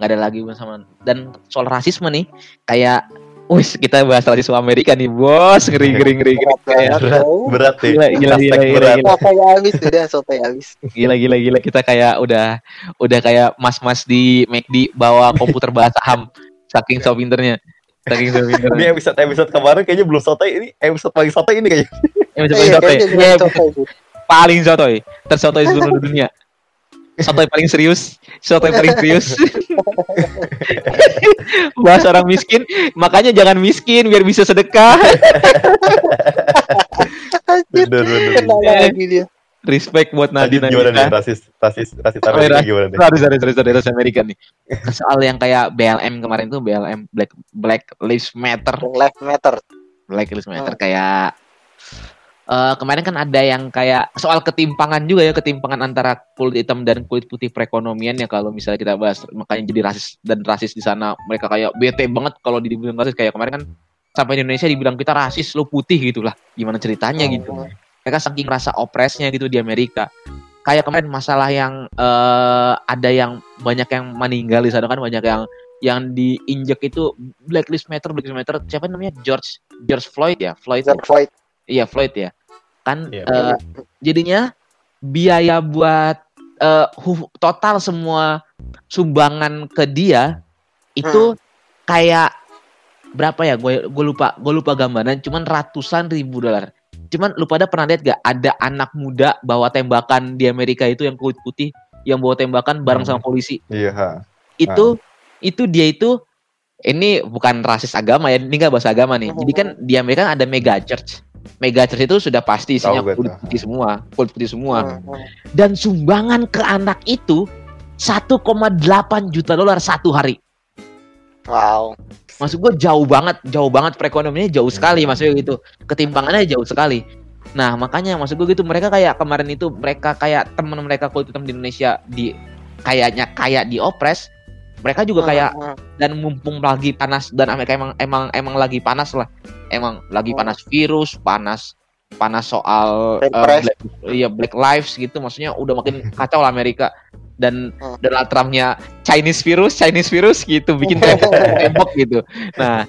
nggak ada lagi sama dan soal rasisme nih kayak wis kita bahas rasisme Amerika nih bos. Ngeri ngeri ngeri, ngeri. Berat banget, berat berat ya. Gila, gila, gila, gila, berat. gila. Habis udah sotoy habis. gila gila gila. Kita kayak udah udah kayak mas-mas di McD bawa komputer bahasa ham saking so pinternya saking so ini pinternya episode episode kemarin kayaknya belum sotoy. Ini episode paling sotoy ini kayaknya. Bisa Iya, paling sih. paling sotoy. Tersotoy seluruh dunia. Sotoy paling serius. Sotoy paling serius bahas orang miskin makanya jangan miskin biar bisa sedekah. Anjir, bener bener lagi dia. respect buat Nadine gimana nih rasis rasis rasis Amerika gimana nih? Rasis Amerika soal yang kayak BLM kemarin tuh BLM Black Black Lives Matter. Life matter. Black Lives Matter Hmm. kayak eh, kemarin kan ada yang kayak soal ketimpangan juga ya ketimpangan antara kulit hitam dan kulit putih perekonomian ya kalau misalnya kita bahas makanya jadi rasis dan rasis di sana. Mereka kayak bete banget kalau dibilang rasis kayak kemarin kan sampai di Indonesia dibilang kita rasis lo putih gitulah. Gimana ceritanya gitu. Hmm. mereka saking rasa opresnya gitu di Amerika. Kayak kemarin masalah yang eh, ada yang banyak yang meninggal di sana kan banyak yang yang diinjek itu Black Lives Matter Black Lives Matter. Siapa namanya? George George Floyd ya? Floyd? George Floyd. Iya Floyd ya. Kan Iya. eh, jadinya biaya buat eh, hu- total semua sumbangan ke dia itu kayak berapa ya? Gue gue lupa gue lupa gambaran. Cuman ratusan ribu dolar. Cuman lu pada pernah lihat gak ada anak muda bawa tembakan di Amerika itu yang kulit putih yang bawa tembakan bareng Hmm. sama polisi iya ha. itu itu dia itu ini bukan rasis agama ya ini nggak bahasa agama nih jadi kan di Amerika ada mega church mega church itu sudah pasti isinya gue kulit putih semua kulit putih semua. Hmm, hmm. dan sumbangan ke anak itu 1,8 juta dolar satu hari. Wow. maksud gue jauh banget jauh banget perekonomiannya jauh sekali Hmm. maksudnya gitu. Ketimpangannya jauh sekali. Nah makanya maksud gue gitu mereka kayak kemarin itu mereka kayak teman mereka kulit hitam di Indonesia di kayaknya kayak di opres mereka juga kayak Hmm, dan mumpung lagi panas dan Amerika emang emang emang lagi panas lah emang lagi Oh. panas virus panas panas soal Black Lives. black, iya black lives gitu. Maksudnya udah makin kacau lah Amerika. Dan Hmm. Donald Trumpnya Chinese virus Chinese virus gitu bikin tembok gitu. Nah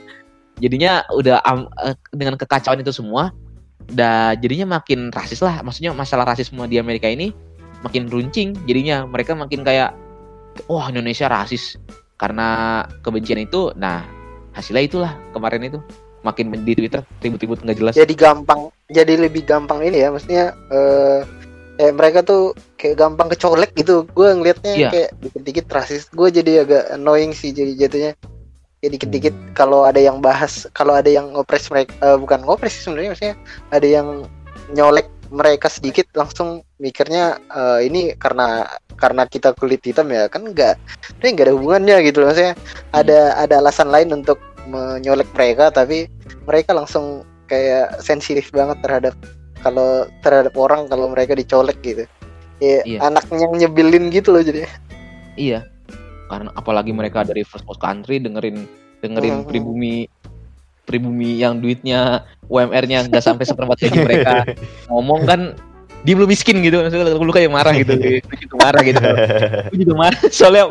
jadinya udah eh, dengan kekacauan itu semua dah jadinya makin rasis lah. Maksudnya masalah rasisme di Amerika ini makin runcing. Jadinya mereka makin kayak wah Indonesia rasis. Karena kebencian itu nah hasilnya itulah kemarin itu makin di Twitter ribut-ribut nggak jelas. Jadi gampang jadi lebih gampang ini ya maksudnya eh eh, mereka tuh kayak gampang kecolek gitu. Gue ngelihatnya Iya. kayak dikit-dikit rasis. Gue jadi agak annoying sih jadi jatuhnya. Kayak dikit-dikit Hmm. kalau ada yang bahas kalau ada yang ngopres mereka eh, bukan ngopres sebenarnya maksudnya ada yang nyolek mereka sedikit langsung mikirnya eh, ini karena karena kita kulit hitam ya kan enggak ini enggak ada hubungannya gitu loh. Maksudnya ada ada alasan lain untuk menyolek mereka tapi mereka langsung kayak sensitif banget terhadap kalau terhadap orang kalau mereka dicolek gitu. Ya Iya. anaknya yang nyebelin gitu loh jadi iya. Karena apalagi mereka dari first world country dengerin dengerin Hmm. pribumi pribumi yang duitnya UMR-nya nggak sampai seperempat gaji mereka. Ngomong kan dia belum miskin gitu. Maksudnya lu kayak marah gitu. Juga marah gitu. Gue juga marah. Soalnya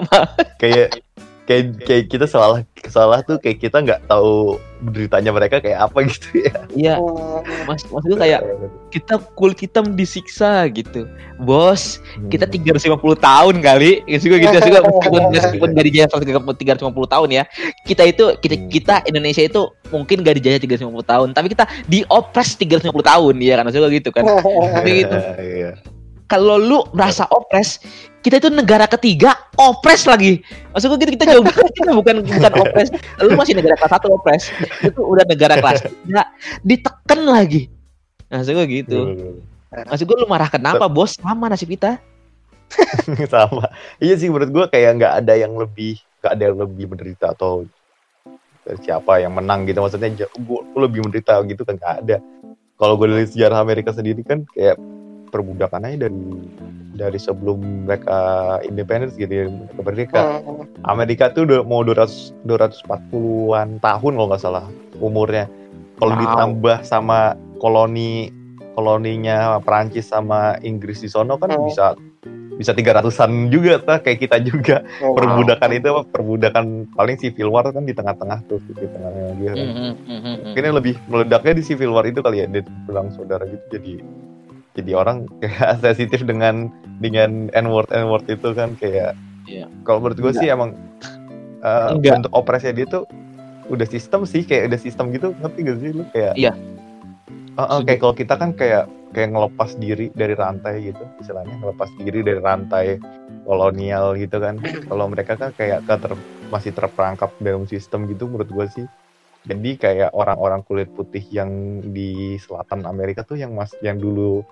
kayak kayak kayak kita salah salah tuh kayak kita nggak tahu beritanya mereka kayak apa gitu ya. Iya. Mas maksud gue kayak kita kulit hitam disiksa gitu. Bos kita 350 tahun kali. Gitu juga gitu juga meskipun meskipun gak dijajah 350 tahun ya. Kita itu kita Hmm. kita Indonesia itu mungkin gak dijajah 350 tahun tapi kita diopres 350 tahun ya kan? Maksudnya gitu kan. Tapi gitu. Iya. kalau lu merasa opres kita itu negara ketiga opres lagi. Maksud gue gitu kita jauh. Banget kita bukan bukan opres lu masih negara kelas satu opres itu udah negara kelas tiga. Ditekan lagi. Maksud gue gitu. Maksud gue lu marah kenapa bos? Sama nasib kita. Sama. Iya sih menurut gue kayak nggak ada yang lebih nggak ada yang lebih menderita atau siapa yang menang gitu. Maksudnya gue lebih menderita gitu kan nggak ada. Kalau gue dari sejarah Amerika sendiri kan kayak perbudakannya dari dari sebelum mereka independen gitu ya mereka merdeka Hmm. Amerika tuh udah mau 200 240-an tahun kalau nggak salah umurnya. Kalau Wow. ditambah sama koloni koloninya Perancis sama Inggris di sono kan Hmm. bisa bisa 300-an juga tuh kayak kita juga. Perbudakan itu? Perbudakan paling civil war kan di tengah-tengah tuh di tengahnya dia. kan. Hmm, hmm. Mungkin yang lebih meledaknya di civil war itu kali ya, dia bilang saudara gitu jadi jadi orang kayak sensitif dengan dengan n word n word itu kan kayak Iya. kalau menurut gue sih emang uh, Enggak. untuk operasinya dia tuh udah sistem sih kayak udah sistem gitu ngerti gak sih lu kayak Iya. Uh, uh, kayak kalau kita kan kayak kayak ngelepas diri dari rantai gitu istilahnya ngelepas diri dari rantai kolonial gitu kan kalau mereka kan kayak keter, masih terperangkap dalam sistem gitu menurut gue sih jadi kayak orang-orang kulit putih yang di selatan Amerika tuh yang mas yang dulu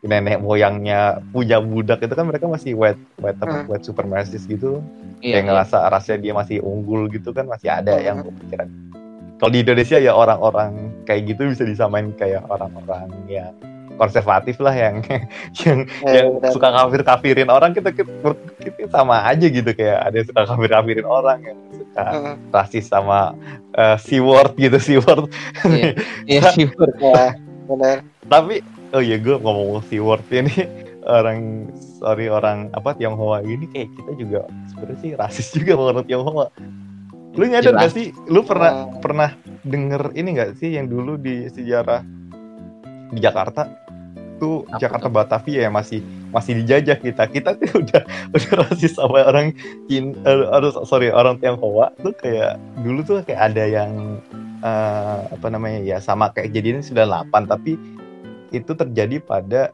nenek moyangnya punya budak itu kan mereka masih white white apa Hmm. white supremacist gitu Iya, kayak ngerasa rasanya dia masih unggul gitu kan masih ada yang berpikiran kalau di Indonesia ya orang-orang kayak gitu bisa disamain kayak orang-orang ya konservatif lah yang yang Ya, yang suka kafir kafirin orang kita, kita kita sama aja gitu kayak ada yang suka kafir kafirin orang yang suka Hmm. rasis sama eh, c word gitu c word Iya. Iya sih Bur. ya benar tapi oh iya gue ngomong word ini orang sorry orang apa Tionghoa ini kayak kita juga sebenarnya sih rasis juga menurut Tionghoa. Lu nyadar Jelas. gak sih? Lu pernah Hmm. pernah denger ini gak sih yang dulu di sejarah di Jakarta? Tuh Apa Jakarta Batavia ya masih masih dijajah kita. Kita tuh udah udah rasis sama orang Chin eh, aduh, sorry orang Tionghoa. Tuh kayak dulu tuh kayak ada yang eh, apa namanya ya sama kayak kejadian 98 tapi itu terjadi pada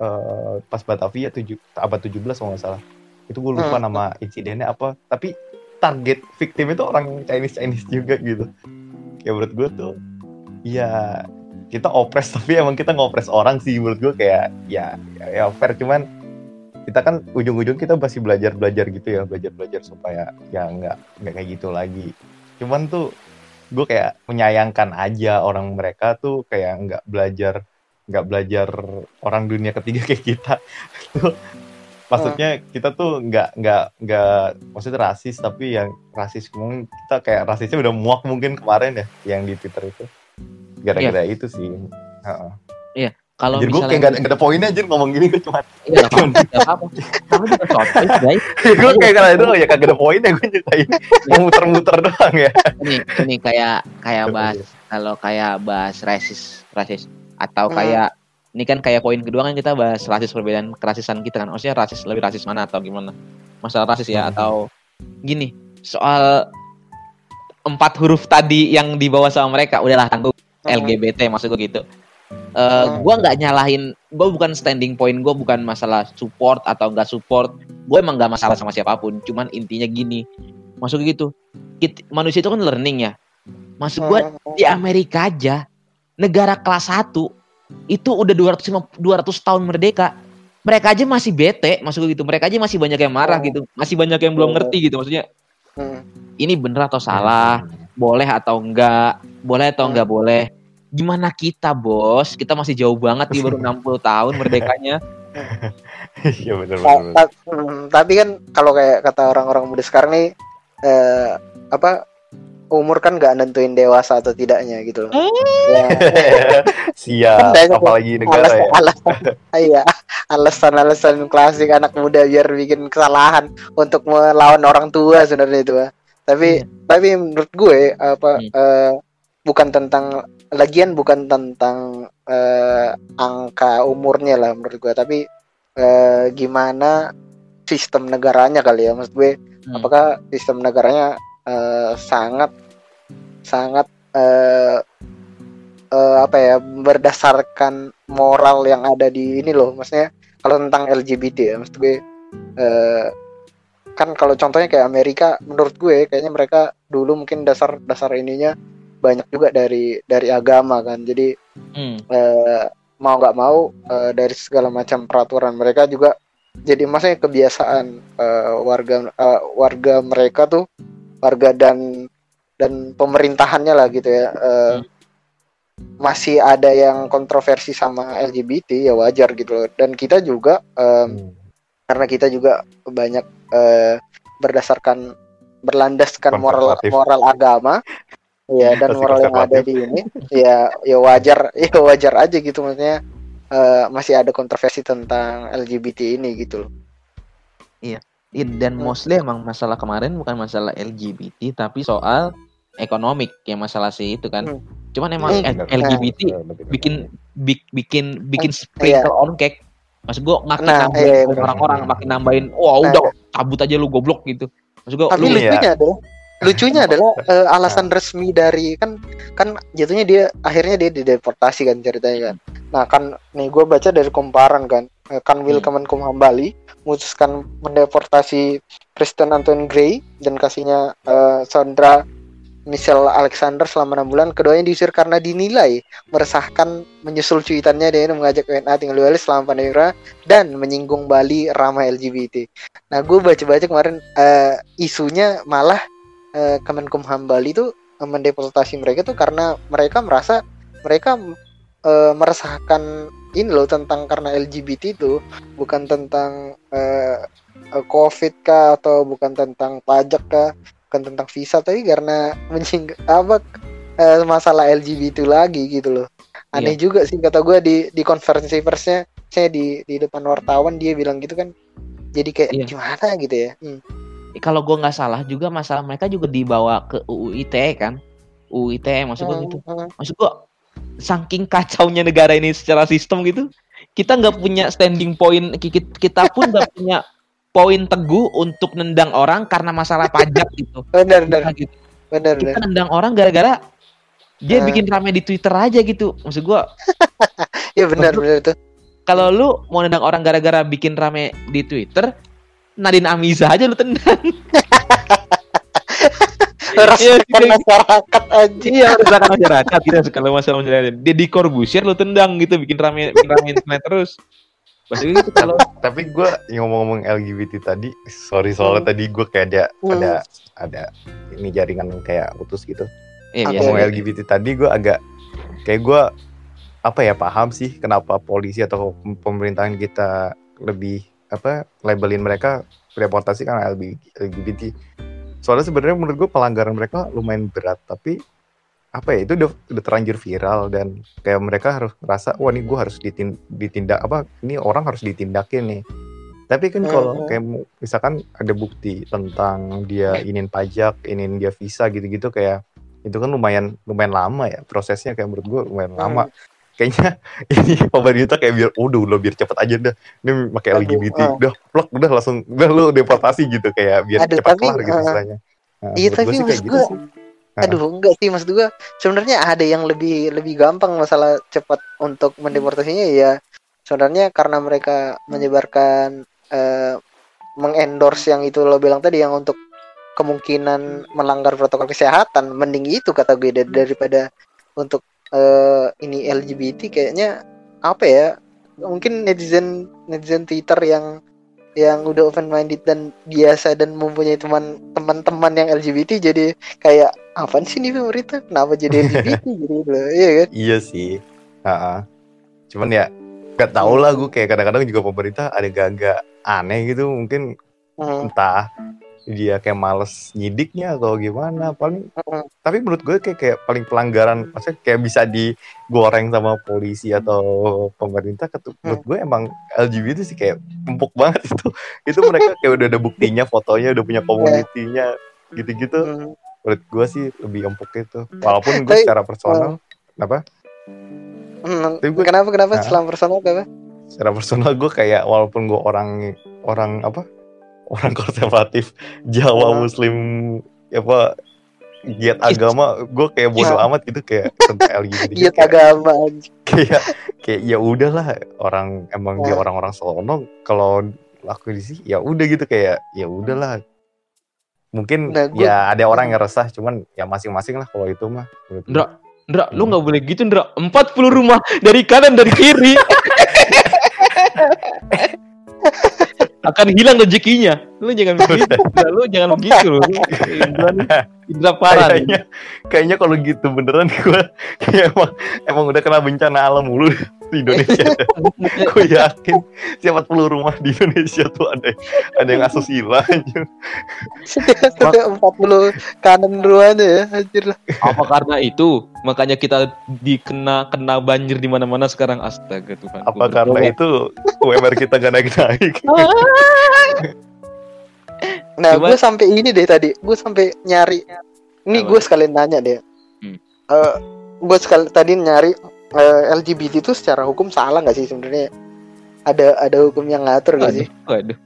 eh, pas Batavia tujuh, abad 17 kalau nggak salah. Itu gue lupa Hmm. nama insidennya apa tapi target victim itu orang Chinese Chinese juga gitu. Kayak menurut gue tuh ya kita opres tapi emang kita ngopres orang sih menurut gue kayak ya ya, ya fair. Cuman kita kan ujung-ujung kita masih belajar belajar gitu ya belajar belajar supaya ya nggak nggak kayak gitu lagi. Cuman tuh gue kayak menyayangkan aja orang mereka tuh kayak nggak belajar nggak belajar orang dunia ketiga kayak kita. Tuh, maksudnya kita tuh nggak nggak nggak maksudnya rasis tapi yang rasis mungkin kita kayak rasisnya udah muak mungkin kemarin ya yang di twitter itu. Gara-gara itu sih. Heeh. Kalau Jadi gue kayak misalnya nggak ada- poinnya aja ngomong gini gue cuma Iya, apa-apa. Kamu juga guys. gue kayak karena itu ya kagak ada poinnya gue nyusahin mau muter-muter doang ya. Ini, ini kayak kayak bahas kalau kayak bahas rasis, rasis atau Hmm. kayak ini kan kayak poin kedua kan kita bahas rasis perbedaan kerasisan kita kan. Maksudnya rasis lebih rasis mana atau gimana? Masalah rasis ya Hmm. atau gini soal empat huruf tadi yang dibawa sama mereka udahlah tangguh LGBT maksud gue gitu. Eh Hmm. gua nggak nyalahin, gue bukan standing point gue bukan masalah support atau nggak support. Gue emang nggak masalah sama siapa pun. Cuman intinya gini, maksud gue gitu. kit- manusia itu kan learning ya. Maksud gue di Amerika aja negara kelas 1 itu udah 200 200 tahun merdeka. Mereka aja masih bete, maksud gue gitu. Mereka aja masih banyak yang marah Oh. gitu. Masih banyak yang belum Oh. ngerti gitu maksudnya. Hmm. Ini bener atau salah? boleh atau enggak, boleh atau Hmm. enggak boleh. Gimana kita, Bos? Kita masih jauh banget nih baru 60 tahun merdekanya. iya benar benar ta- hmm, tapi kan kalau kayak kata orang-orang muda sekarang nih eh, apa umur kan nggak nentuin dewasa atau tidaknya gitu loh. Ya, siap banyak apalagi negara alasan, ya alasan, iya, alasan-alasan klasik anak muda biar bikin kesalahan untuk melawan orang tua sebenarnya itu. Tapi Iya. tapi menurut gue apa Hmm. eh, bukan tentang lagian bukan tentang eh, angka umurnya lah menurut gue, tapi eh, gimana sistem negaranya kali ya maksud gue Hmm. apakah sistem negaranya eh, sangat sangat eh, eh, apa ya berdasarkan moral yang ada di ini loh maksudnya kalau tentang LGBT ya maksud gue eh, kan kalau contohnya kayak Amerika menurut gue kayaknya mereka dulu mungkin dasar dasar ininya banyak juga dari dari agama kan jadi Hmm. eh, mau nggak mau eh, dari segala macam peraturan mereka juga jadi maksudnya kebiasaan eh, warga eh, warga mereka tuh warga dan dan pemerintahannya lah gitu ya. Eh, masih ada yang kontroversi sama LGBT ya wajar gitu loh. Dan kita juga em, karena kita juga banyak eh, berdasarkan berlandaskan moral moral agama ya dan Masih moral yang ada di ini ya ya wajar ya wajar aja gitu maksudnya. Eh, masih ada kontroversi tentang LGBT ini gitu loh Dan mostly emang masalah kemarin bukan masalah LGBT tapi soal ekonomik yang masalah sih itu kan. Hmm. Cuman emang Hmm. LGBT Benar, benar. bikin bik- bikin bikin Iya. sprinkle on cake. Maksud gua makin Nah, nambahin iya, iya, orang-orang makin nambahin, wah Nah. udah cabut aja lu goblok gitu. Maksud gua tapi lu Iya. lucunya lucunya adalah eh, alasan resmi dari kan kan jatuhnya dia akhirnya dia dideportasi kan ceritanya kan nah kan nih gue baca dari komparan kan eh, Kanwil Hmm. Kemenkumham Bali memutuskan mendeportasi Kristen Anton Gray dan kasihnya eh, Sandra Michelle Alexander selama enam bulan keduanya diusir karena dinilai meresahkan menyusul cuitannya dengan mengajak WNA tinggal di Bali selama pandemi dan menyinggung Bali ramah LGBT. Nah, gue baca-baca kemarin eh, isunya malah eh, Kemenkumham Bali itu eh, mendeportasi mereka tuh karena mereka merasa mereka eh, meresahkan ini loh tentang karena LGBT itu bukan tentang eh, eh, COVID kah atau bukan tentang pajak kah, bukan tentang visa tapi karena menying apa eh, masalah LGBT lagi gitu loh. Aneh juga sih kata gue di di konferensi persnya saya di di depan wartawan dia bilang gitu kan. Jadi kayak Iya. gimana gitu ya. Hmm. Kalau gua nggak salah juga masalah mereka juga dibawa ke UU ITE kan. UU ITE maksud gua gitu. Hmm, hmm. Maksud gua saking kacaunya negara ini secara sistem gitu, kita nggak punya standing point kita, pun nggak punya poin teguh untuk nendang orang karena masalah pajak gitu. Benar benar Kita gitu. benar Kita benar. nendang orang gara-gara dia Eh. bikin rame di Twitter aja gitu. Maksud gua Ya benar benar itu. kalau lu mau nendang orang gara-gara bikin rame di Twitter, Nadine Amiza aja lu tendang. Rasakan gitu. masyarakat aja. Iya, meresahkan masyarakat gitu kalau masalah masyarakat. Dia di Corbusier lu tendang gitu, bikin rame bikin rame internet terus. Maksudnya gitu kalau tapi gue ngomong-ngomong LGBT tadi sorry soalnya Hmm. tadi gue kayak ada Hmm. ada ada ini jaringan kayak putus gitu Iya, ngomong LGBT tadi gue agak kayak gue apa ya paham sih kenapa polisi atau pem- pemerintahan kita lebih apa labelin mereka deportasi kan LGBT. Soalnya sebenarnya menurut gue pelanggaran mereka lumayan berat tapi apa ya itu udah, udah terlanjur viral dan kayak mereka harus ngerasa wah ini gue harus ditin- ditindak apa ini orang harus ditindakin nih. Tapi kan kalau kayak misalkan ada bukti tentang dia inin pajak inin dia visa gitu-gitu kayak itu kan lumayan lumayan lama ya prosesnya kayak menurut gue lumayan lama kayaknya ini pemerintah kayak biar udah udah biar cepet aja dah ini pakai Aduh, LGBT ah. udah plak udah langsung udah lu deportasi gitu kayak biar Aduh, cepat tapi, kelar gitu ah, istilahnya Nah, iya, tapi kayak maksud gitu gua- sih Ah. Aduh, enggak sih maksud gua sebenarnya ada yang lebih lebih gampang masalah cepat untuk mendeportasinya ya. Sebenarnya karena mereka menyebarkan eh, mengendorse yang itu lo bilang tadi yang untuk kemungkinan melanggar protokol kesehatan, mending itu kata gue dar- daripada untuk eh, ini LGBT kayaknya apa ya? Mungkin netizen netizen Twitter yang yang udah open minded dan biasa dan mempunyai teman teman-teman yang LGBT jadi kayak apa sih nih pemerintah kenapa jadi LGBT gitu loh iya kan Iya sih. Ha-ha. Cuman ya gak tau lah gue kayak kadang-kadang juga pemerintah ada gak aneh gitu mungkin Hmm, entah dia kayak males nyidiknya atau gimana paling tapi menurut gue kayak kayak paling pelanggaran maksudnya kayak bisa digoreng sama polisi atau pemerintah ketu- menurut gue emang LGBT sih kayak empuk banget itu. Itu mereka kayak udah ada buktinya fotonya udah punya komunitinya gitu-gitu. Menurut gue sih lebih empuk itu. Walaupun gue secara personal apa? Hmm, Tapi gue- kenapa kenapa? Hah? selama personal apa secara personal gue kayak walaupun gue orang orang apa orang konservatif Jawa Hmm. Muslim apa giat agama gue kayak bodo Iya. amat gitu kayak tentang LGBT Iya kayak, agama kayak kayak ya udahlah orang emang dia Hmm. orang-orang sono kalau laku di sini ya udah gitu kayak ya udahlah mungkin Nah, gua- ya ada orang yang resah cuman ya masing-masing lah kalau itu mah gue. Ndra, Ndra, lu nggak boleh gitu, Ndra. 40 rumah dari kanan dari kiri. Akan hilang rezekinya. Lu jangan begitu. Lu jangan begitu lu. Indra, parah. kayaknya kayaknya kalau gitu beneran gue emang emang udah kena bencana alam mulu di Indonesia gue yakin siapa 40 rumah di Indonesia tuh ada ada yang asusila anjir. Setiap 40 kanan ruannya ya anjir lah. Apa karena itu? Makanya kita dikena kena banjir di mana-mana sekarang astaga Tuhan. apa karena itu UMR kita gak naik naik Nah, gue sampai ini deh tadi. Gue sampai nyari. Ini gue sekalian nanya deh. Hmm. Eh, gue sekali tadi nyari eh, LGBT itu secara hukum salah nggak sih sebenarnya? Ada ada hukum yang ngatur nggak sih? Waduh.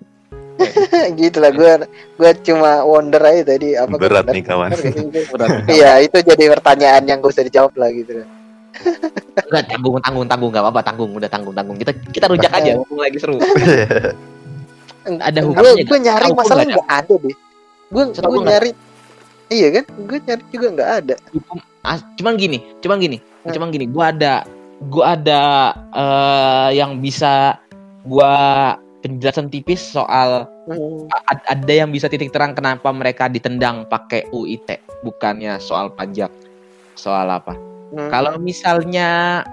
gitu lah gue gue cuma wonder aja tadi apa Berat nih, kawan. benar nggak sih itu? Berat. Iya itu jadi pertanyaan yang gak usah dijawab lah gitu. Enggak tanggung tanggung tanggung enggak apa-apa tanggung udah tanggung tanggung. Kita kita rujak aja ngomong lagi seru. Ada gue hukumnya gue nyari masalah nggak nggak ada deh. Gue gue gua nggak nyari iya kan gue nyari juga nggak ada. Hukum as- cuman gini, cuman gini, Hmm. cuman gini. Gua ada gua ada eh, yang bisa gua penjelasan tipis soal Hmm. ada yang bisa titik terang kenapa mereka ditendang pakai UIT bukannya soal pajak soal apa Hmm. kalau misalnya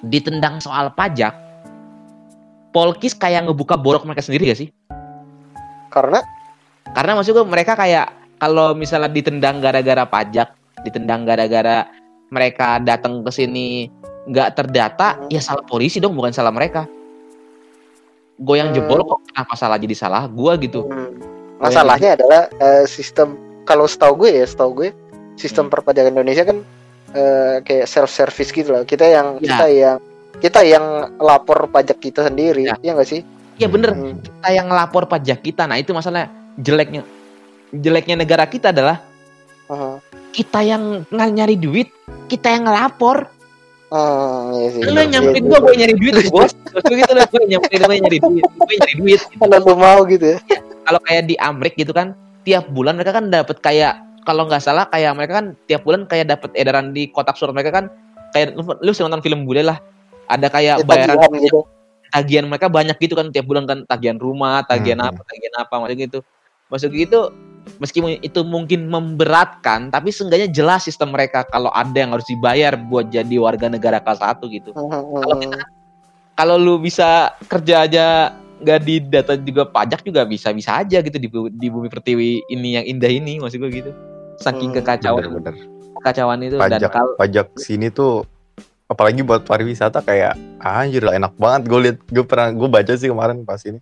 ditendang soal pajak Polkis kayak ngebuka borok mereka sendiri gak sih karena karena maksud gue mereka kayak kalau misalnya ditendang gara-gara pajak ditendang gara-gara mereka datang ke sini nggak terdata Hmm. ya salah polisi dong bukan salah mereka gue yang jebol Hmm. kok kenapa salah jadi salah gue gitu Hmm. Masalahnya adalah eh, sistem kalau setahu gue ya, setahu gue sistem Hmm. perpajakan Indonesia kan eh, kayak self service gitu loh. Kita yang Ya. kita yang kita yang lapor pajak kita sendiri, Ya. ya nggak sih? ya bener Hmm. kita yang ngelapor pajak kita nah itu masalah jeleknya jeleknya negara kita adalah Hmm. Kita yang nggak nyari duit kita yang ngelapor Hmm, iya sih. lu nyamperin gua gue nyari duit bos Terus gitu lah gue nyamperin gue nyari duit gue nyari duit gitu. Kalau lu mau gitu ya. kalau kayak di Amrik gitu kan tiap bulan mereka kan dapat kayak kalau nggak salah kayak mereka kan tiap bulan kayak dapat edaran di kotak surat mereka kan kayak lu, lu sering nonton film bule lah ada kayak Ya, bayaran tagihan gitu. tagihan mereka banyak gitu kan tiap bulan kan tagihan rumah tagihan Hmm. apa tagihan apa maksud gitu maksud gitu meskipun itu mungkin memberatkan tapi seenggaknya jelas sistem mereka kalau ada yang harus dibayar buat jadi warga negara kelas satu gitu. Kalau kita kalau lu bisa kerja aja nggak di data juga pajak juga bisa bisa aja gitu di, di bumi pertiwi ini yang indah ini maksud gue gitu. Saking Hmm, kekacauan bener-bener. kekacauan itu dan pajak kalau pajak sini tuh apalagi buat pariwisata kayak anjir lah enak banget gue liat gue pernah gue baca sih kemarin pas ini.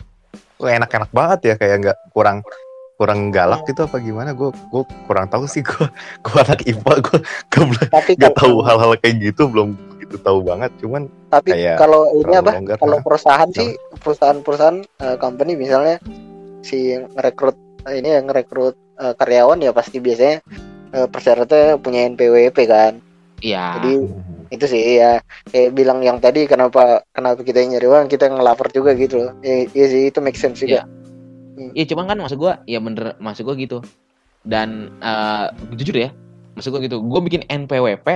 Enak-enak banget ya kayak nggak kurang kurang galak gitu apa gimana? Gue gue kurang tahu sih gue gue anak IPA gue gue belum tapi nggak tahu hal-hal kayak gitu belum gitu tahu banget. Cuman tapi kayak kalau ini apa? longgar kalau perusahaan sih perusahaan-perusahaan eh, company misalnya si ngerekrut eh, ini yang ngerekrut eh, karyawan ya pasti biasanya eh, persyaratannya punya NPWP kan. Iya. Jadi itu sih ya kayak bilang yang tadi kenapa kenapa kita nyari uang kita ngelapor juga gitu loh. Ya, iya sih itu make sense juga Iya cuman kan maksud gua ya bener maksud gua gitu. Dan eh, jujur ya, maksud gua gitu. Gua bikin NPWP,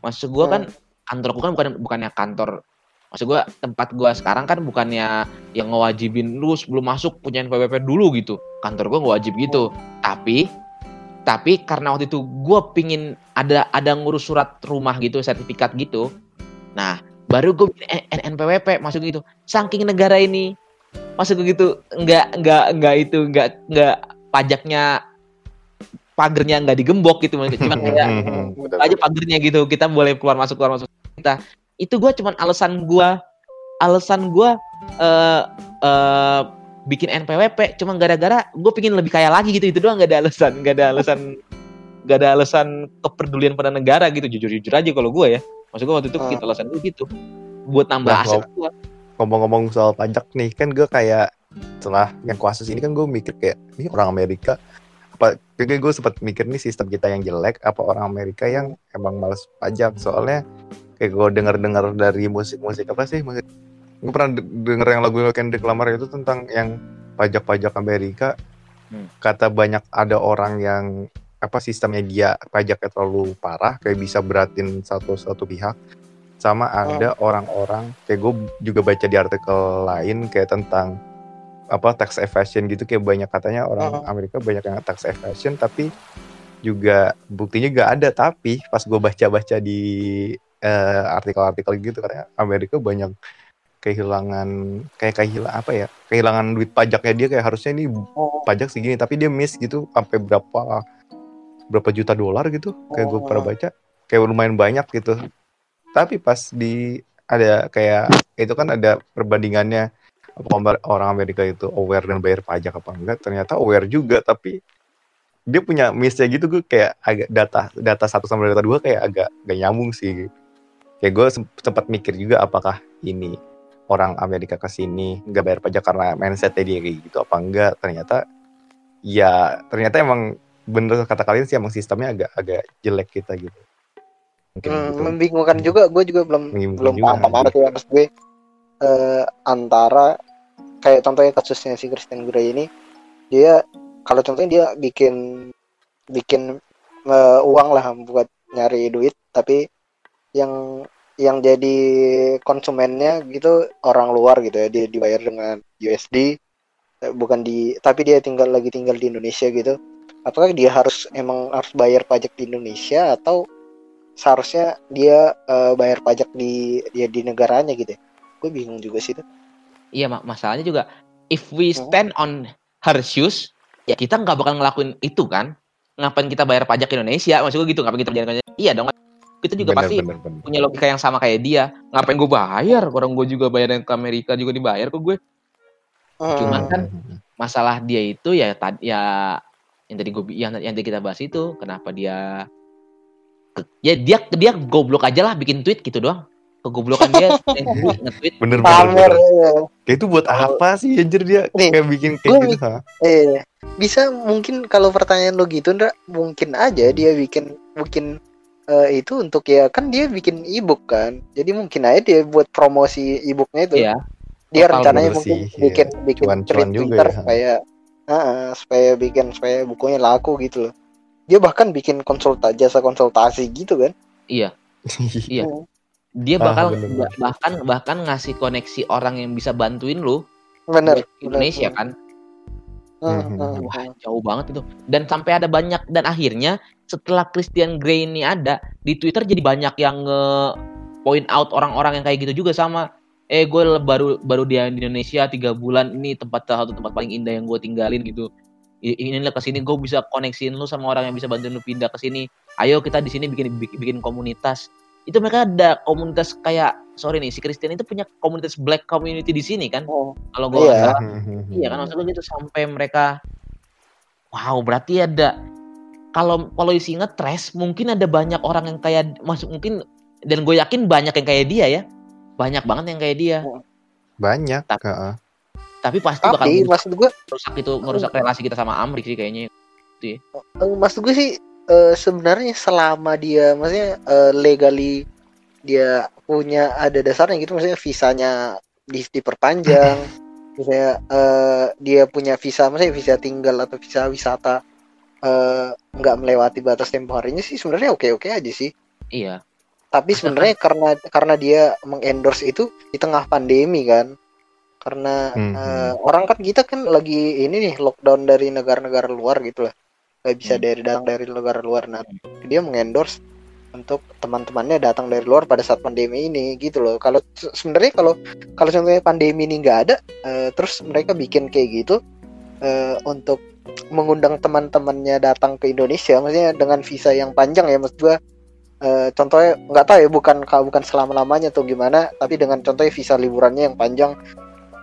maksud gua kan kantor gua kan bukan bukannya kantor Maksud gua tempat gua sekarang kan bukannya yang ngewajibin lu sebelum masuk punya NPWP dulu gitu. Kantor gua nggak wajib gitu. Tapi tapi karena waktu itu gua pingin ada ada ngurus surat rumah gitu, sertifikat gitu. Nah, baru gue bikin NPWP masuk gitu. Saking negara ini masuk gitu nggak nggak nggak itu nggak nggak pajaknya pagernya nggak digembok gitu cuma kayak aja pagernya gitu kita boleh keluar masuk keluar masuk. Kita itu gue cuman alasan gue alasan gue eh eh, bikin NPWP cuma gara-gara gue pingin lebih kaya lagi gitu itu doang nggak ada alasan nggak ada alasan nggak ada alasan kepedulian pada negara gitu. Jujur jujur aja kalau gue ya. Maksud gue waktu itu Ah. gitu alasan gue gitu. Buat nambah Nah, aset gue ngomong-ngomong soal pajak nih kan gue kayak setelah yang kuasus ini kan gue mikir kayak ini orang Amerika. Apa kayak gue sempat mikir nih sistem kita yang jelek apa orang Amerika yang emang males pajak? Soalnya kayak gue dengar-dengar dari musik-musik apa sih? Musik gue pernah de- denger yang lagu Kendrick Lamar itu tentang yang pajak-pajak Amerika. Hmm. kata banyak ada orang yang apa sistemnya dia pajaknya terlalu parah kayak bisa beratin satu satu pihak sama ada orang-orang kayak gue juga baca di artikel lain kayak tentang apa tax evasion gitu. Kayak banyak katanya orang Oh. Amerika banyak yang tax evasion tapi juga buktinya gak ada. Tapi pas gue baca-baca di eh, artikel-artikel gitu katanya Amerika banyak kehilangan kayak kehilangan apa ya kehilangan duit pajaknya dia. Kayak harusnya ini Oh, pajak segini tapi dia miss gitu sampai berapa berapa juta dolar gitu. Kayak gue Oh. pernah baca kayak lumayan banyak gitu tapi pas di ada kayak itu kan ada perbandingannya. Orang Amerika itu aware dan bayar pajak apa enggak? Ternyata aware juga tapi dia punya missnya gitu gue kayak agak data data satu sama data dua kayak agak gak nyambung sih. Kayak gue sempat mikir juga apakah ini orang Amerika ke sini nggak bayar pajak karena mindsetnya dia kayak gitu apa enggak? Ternyata ya ternyata emang bener kata kalian sih emang sistemnya agak agak jelek kita gitu mungkin hmm, gitu. membingungkan juga gue juga belum belum paham banget ya maksud gue. Eh, antara kayak contohnya kasusnya si Christian Grey ini dia kalau contohnya dia bikin bikin eh, uang lah buat nyari duit tapi yang yang jadi konsumennya gitu orang luar gitu ya dia dibayar dengan USD eh, bukan di tapi dia tinggal lagi tinggal di Indonesia gitu. Apakah dia harus emang harus bayar pajak di Indonesia atau seharusnya dia eh, bayar pajak di dia di negaranya gitu ya gue bingung juga sih itu Iya, mak masalahnya juga if we Hmm. stand on her shoes, ya kita nggak bakal ngelakuin itu kan. Ngapain kita bayar pajak Indonesia? Maksud gue gitu, ngapain kita bayar pajak? Iya dong. Kita juga Bener, pasti bener, bener. punya logika yang sama kayak dia. Ngapain gue bayar? Orang gue juga bayar yang ke Amerika juga dibayar kok gue. Cuman kan masalah dia itu ya tadi ya yang tadi gue yang, yang tadi kita bahas itu kenapa dia ya dia dia goblok aja lah bikin tweet gitu doang kegoblokan dia nge-tweet bener bener, bener. ya. kayak itu buat apa sih anjir dia Nih, kayak bikin kayak gitu ha? eh bisa mungkin kalau pertanyaan lo gitu Ndra, mungkin aja dia bikin bikin eh, itu untuk ya kan dia bikin ebook kan jadi mungkin aja dia buat promosi ebooknya itu ya dia Total rencananya mungkin sih, iya. bikin bikin Cuan-cuan tweet juga Twitter ya. supaya ah, supaya bikin supaya bukunya laku gitu loh dia bahkan bikin konsulta jasa konsultasi gitu kan iya Iya. dia Ah, bakal bener, ba- bahkan bahkan ngasih koneksi orang yang bisa bantuin lu bener Indonesia bener. kan Hmm, Hmm, hmm, Wah, hmm. jauh banget itu. Dan sampai ada banyak dan akhirnya setelah Christian Grey ini ada di Twitter jadi banyak yang nge point out orang-orang yang kayak gitu juga sama eh gue baru baru di Indonesia tiga bulan ini tempat satu tempat paling indah yang gue tinggalin gitu inilah ke sini gue bisa koneksiin lu sama orang yang bisa bantuin lu pindah ke sini. Ayo kita di sini bikin bikin, bikin komunitas. Itu mereka ada komunitas kayak sorry nih si Christian itu punya komunitas black community di sini kan? Oh, kalau gue Iya. Iya kan maksudnya gitu sampai mereka wow berarti ada kalau kalau isi ngetres mungkin ada banyak orang yang kayak masuk mungkin dan gue yakin banyak yang kayak dia ya. Banyak banget yang kayak dia. Banyak. Tapi- heeh. Tapi pasti bakal tapi maksud gue merusak itu merusak relasi kita sama Amrik sih kayaknya. Eh, maksud gue sih eh, sebenarnya selama dia maksudnya eh, legally dia punya ada dasarnya gitu maksudnya visanya di, diperpanjang. Misalnya eh, dia punya visa maksudnya visa tinggal atau visa wisata nggak melewati batas tempo harinya sih sebenarnya oke oke aja sih. Iya. Tapi sebenarnya karena karena dia mengendorse itu di tengah pandemi kan karena Mhm. eh, orang kan kita kan lagi ini nih lockdown dari negara-negara luar gitu lah nggak bisa Hmm. dari datang dari negara luar nah dia mengendorse untuk teman-temannya datang dari luar pada saat pandemi ini gitu loh kalau se- sebenarnya kalau kalau contohnya pandemi ini nggak ada eh, terus mereka bikin kayak gitu eh, untuk mengundang teman-temannya datang ke Indonesia maksudnya dengan visa yang panjang ya maksud gua eh, contohnya nggak tahu ya bukan bukan selama lamanya atau gimana tapi dengan contohnya visa liburannya yang panjang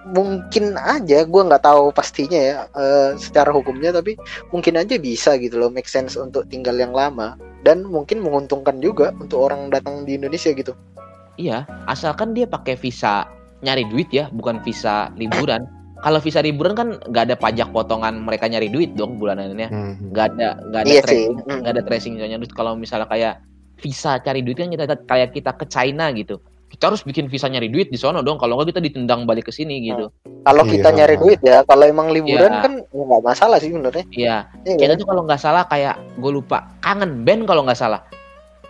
mungkin aja gua nggak tahu pastinya ya eh, secara hukumnya tapi mungkin aja bisa gitu loh make sense untuk tinggal yang lama dan mungkin menguntungkan juga untuk orang datang di Indonesia gitu iya asalkan dia pakai visa nyari duit ya bukan visa liburan kalau visa liburan kan nggak ada pajak potongan mereka nyari duit dong bulanannya Mhm. nggak ada nggak ada Iya tracing. Hmm. nggak ada tracing soalnya Terus kalau misalnya kayak visa cari duit kan kita kayak kita ke China gitu kita harus bikin visa nyari duit di sono dong kalau nggak kita ditendang balik ke sini gitu kalau kita Iya. nyari duit ya kalau emang liburan Iya. kan ya nggak masalah sih sebenarnya iya Iya kita kan? tuh kalau nggak salah kayak gue lupa kangen band kalau nggak salah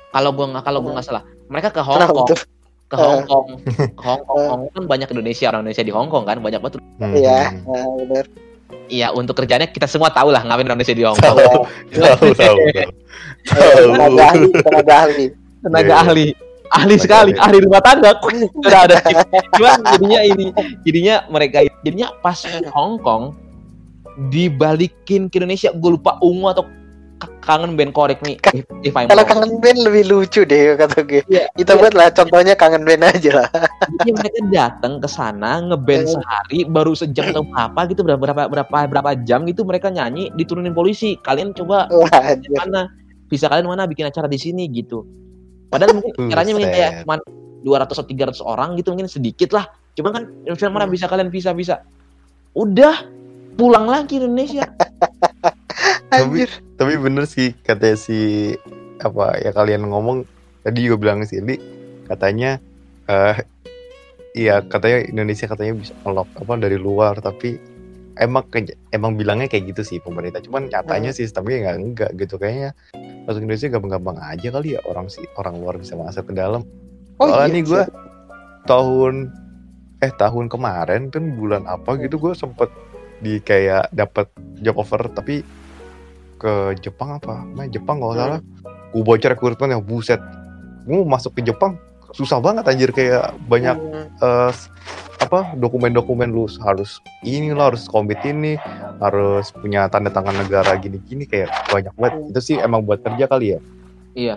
kalau gue nggak kalau gue nggak salah mereka ke Hong Kong ke Hong Kong ke Hong Kong Hong Kong kan banyak Indonesia orang Indonesia di Hong Kong kan banyak banget Mhm. Iya, nah, bener. iya untuk kerjanya kita semua tahu lah ngapain orang Indonesia di Hong Kong Tahu tahu. tahu. tenaga ahli, tenaga ahli. tenaga Iya, iya. ahli ahli sekali ahli. ahli rumah tangga udah ada cuman jadinya ini jadinya mereka jadinya pas Hong Kong dibalikin ke Indonesia gue lupa ungu atau kangen band korek nih if, if Kalau wrong. kangen band lebih lucu deh kata gue. Iya, Kita iya. buat lah contohnya kangen band aja lah. Jadi mereka datang ke sana ngeband sehari baru sejam atau apa gitu berapa berapa berapa berapa jam gitu mereka nyanyi diturunin polisi kalian coba Wah, mana bisa kalian mana bikin acara di sini gitu padahal mungkin caranya mungkin kayak cuma 200 atau 300 orang gitu mungkin sedikit lah cuma kan Indonesia mana Hmm. bisa kalian bisa bisa udah pulang lagi Indonesia Anjir. Tapi bener sih kata si apa ya kalian ngomong tadi juga bilang sih Li, katanya eh iya katanya Indonesia katanya bisa ngelok apa dari luar tapi emang emang bilangnya kayak gitu sih pemerintah cuman nyatanya sistemnya nggak enggak gitu kayaknya masuk Indonesia gampang-gampang aja kali ya orang sih orang luar bisa masuk ke dalam Oh Soalnya iya. nih gue tahun eh tahun kemarin kan bulan apa Hmm. gitu gue sempet di kayak dapat job offer tapi ke Jepang apa? Nah Jepang kalau nggak salah. Gue bocor rekrutmen yang buset. Gue masuk ke Jepang susah banget anjir kayak banyak Hmm. eh, apa dokumen-dokumen lu harus ini lah harus komit ini harus punya tanda tangan negara gini-gini kayak banyak banget Hmm. itu sih emang buat kerja kali ya iya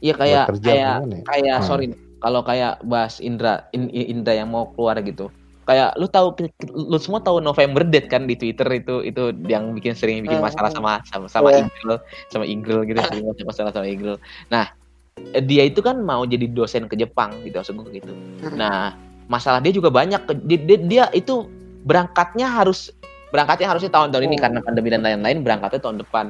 iya kayak kerja kayak gimana ya? kayak Hmm. sorry nih, kalau kayak bahas Indra In- Indra yang mau keluar gitu kayak lu tahu lu semua tahu November Date kan di Twitter itu itu yang bikin sering bikin Hmm. masalah sama sama sama Iya. Igril sama Igril gitu sering masalah sama Igril nah dia itu kan mau jadi dosen ke Jepang gitu maksud gue gitu Hmm. nah masalah dia juga banyak. Dia, dia, dia itu berangkatnya harus berangkatnya harusnya tahun-tahun ini Hmm. karena pandemi dan lain-lain berangkatnya tahun depan.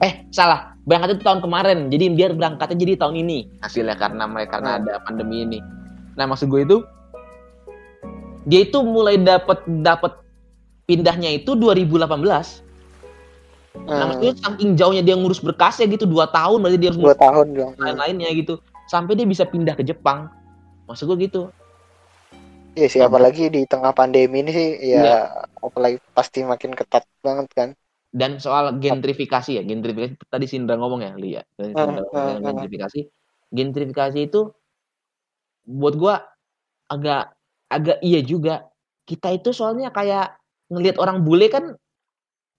Eh salah. Berangkatnya itu tahun kemarin. Jadi biar berangkatnya jadi tahun ini. Hasilnya karena mereka karena Hmm. ada pandemi ini. Nah maksud gue itu dia itu mulai dapat dapat pindahnya itu 2018 nah Hmm. maksudnya saking jauhnya dia ngurus berkasnya gitu dua tahun berarti dia harus dua tahun. lain-lainnya gitu. Sampai dia bisa pindah ke Jepang. Maksud gue gitu Iya sih, apalagi di tengah pandemi ini sih, ya Iya. apalagi pasti makin ketat banget kan. Dan soal gentrifikasi ya, gentrifikasi tadi Sindra ngomong ya, Lia. Tadi Sindra ngomong hmm, tentang hmm. gentrifikasi. Gentrifikasi itu buat gua agak agak iya juga. Kita itu soalnya kayak ngelihat orang bule kan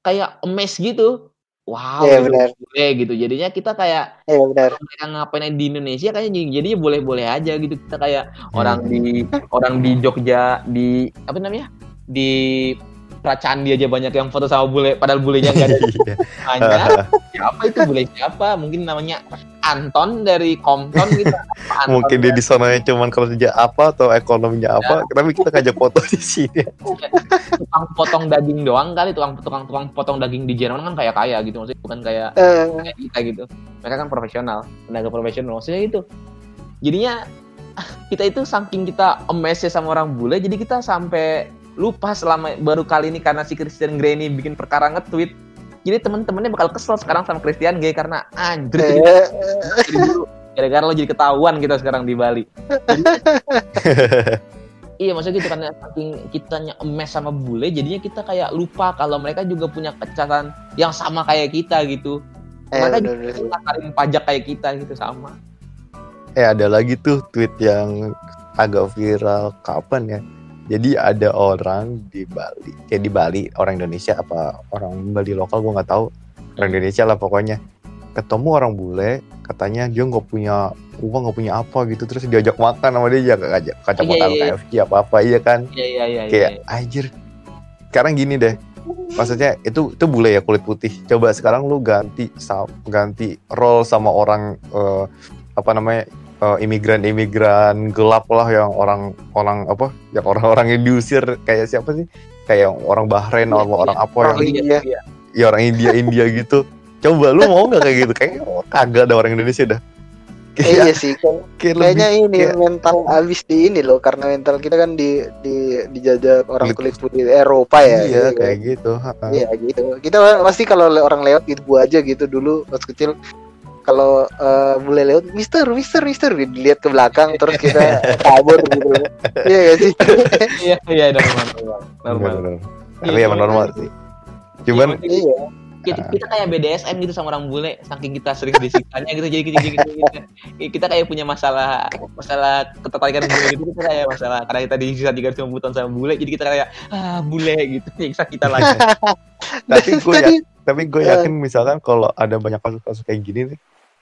kayak emes gitu. Wow, gitu, benar. bule gitu. Jadinya kita kayak kalau mereka ngapain di Indonesia kayaknya jadi- jadinya boleh-boleh aja gitu. Kita kayak orang Hmm. di orang di Jogja di apa namanya? Di Pracandi aja banyak yang foto sama bule padahal bulenya enggak ada. Iya. namanya siapa itu bule siapa? Mungkin namanya Anton dari Compton gitu. Anton Mungkin dia ya? di sananya cuman kerja apa atau ekonominya apa, tapi kita ngajak foto di sini. tukang potong daging doang kali tukang tukang tukang potong daging di Jerman kan kayak kaya gitu maksudnya bukan kayak Eh, kayak kita gitu. Mereka kan profesional tenaga profesional maksudnya itu. Jadinya kita itu saking kita amazed sama orang bule jadi kita sampai lupa selama baru kali ini karena si Christian Grey ini bikin perkara nge-tweet. Jadi teman-temannya bakal kesel sekarang sama Christian Grey karena anjir eh, gara-gara lo jadi ketahuan kita sekarang di Bali. Iya maksudnya gitu karena saking kitanya emes sama bule jadinya kita kayak lupa kalau mereka juga punya kecacatan yang sama kayak kita gitu. Eh, mereka juga ngakarin pajak kayak kita gitu sama. Eh ada lagi tuh tweet yang agak viral. Kapan ya? Jadi ada orang di Bali, kayak di Bali orang Indonesia apa orang Bali lokal gue nggak tahu orang Indonesia lah pokoknya. Ketemu orang bule, katanya dia nggak punya uang nggak punya apa gitu terus diajak makan sama dia ya ngajak kacang Iya, makan iya, iya. KFC apa apa iya kan iya iya iya kayak iya. anjir sekarang gini deh maksudnya itu itu bule ya kulit putih coba sekarang lu ganti ganti role sama orang eh, apa namanya eh, imigran-imigran gelap lah yang orang orang apa yang orang-orang yang diusir kayak siapa sih kayak orang Bahrain Iya, orang orang apa Orang yang India, Iya. iya. ya orang India India gitu coba lu mau nggak kayak gitu kayak oh, kagak ada orang Indonesia dah Eh, kayak, iya sih, kan kayak kayaknya lebih ini kayak- mental abis di ini loh, karena mental kita kan di di dijajah orang Kulit- kulit putih Eropa ya. iya gitu. kayak gitu. Iya gitu. Kita pasti kalau orang lewat gitu gua aja gitu dulu pas kecil kalau eh, boleh lewat Mister Mister Mister dilihat ke belakang terus kita kabur gitu. Iya gak sih? iya iya normal normal normal tapi emang normal sih cuman iya. kita, kita kayak BDSM gitu sama orang bule saking kita sering disiksanya gitu jadi kita, jadi kita, kita, kita kayak punya masalah masalah ketertarikan bule gitu kita kayak masalah karena kita disiksa tiga ratus tahun sama bule jadi kita kayak ah bule gitu nyiksa kita lagi tapi gue ya tapi gue Eh. yakin misalkan kalau ada banyak kasus-kasus kayak gini nih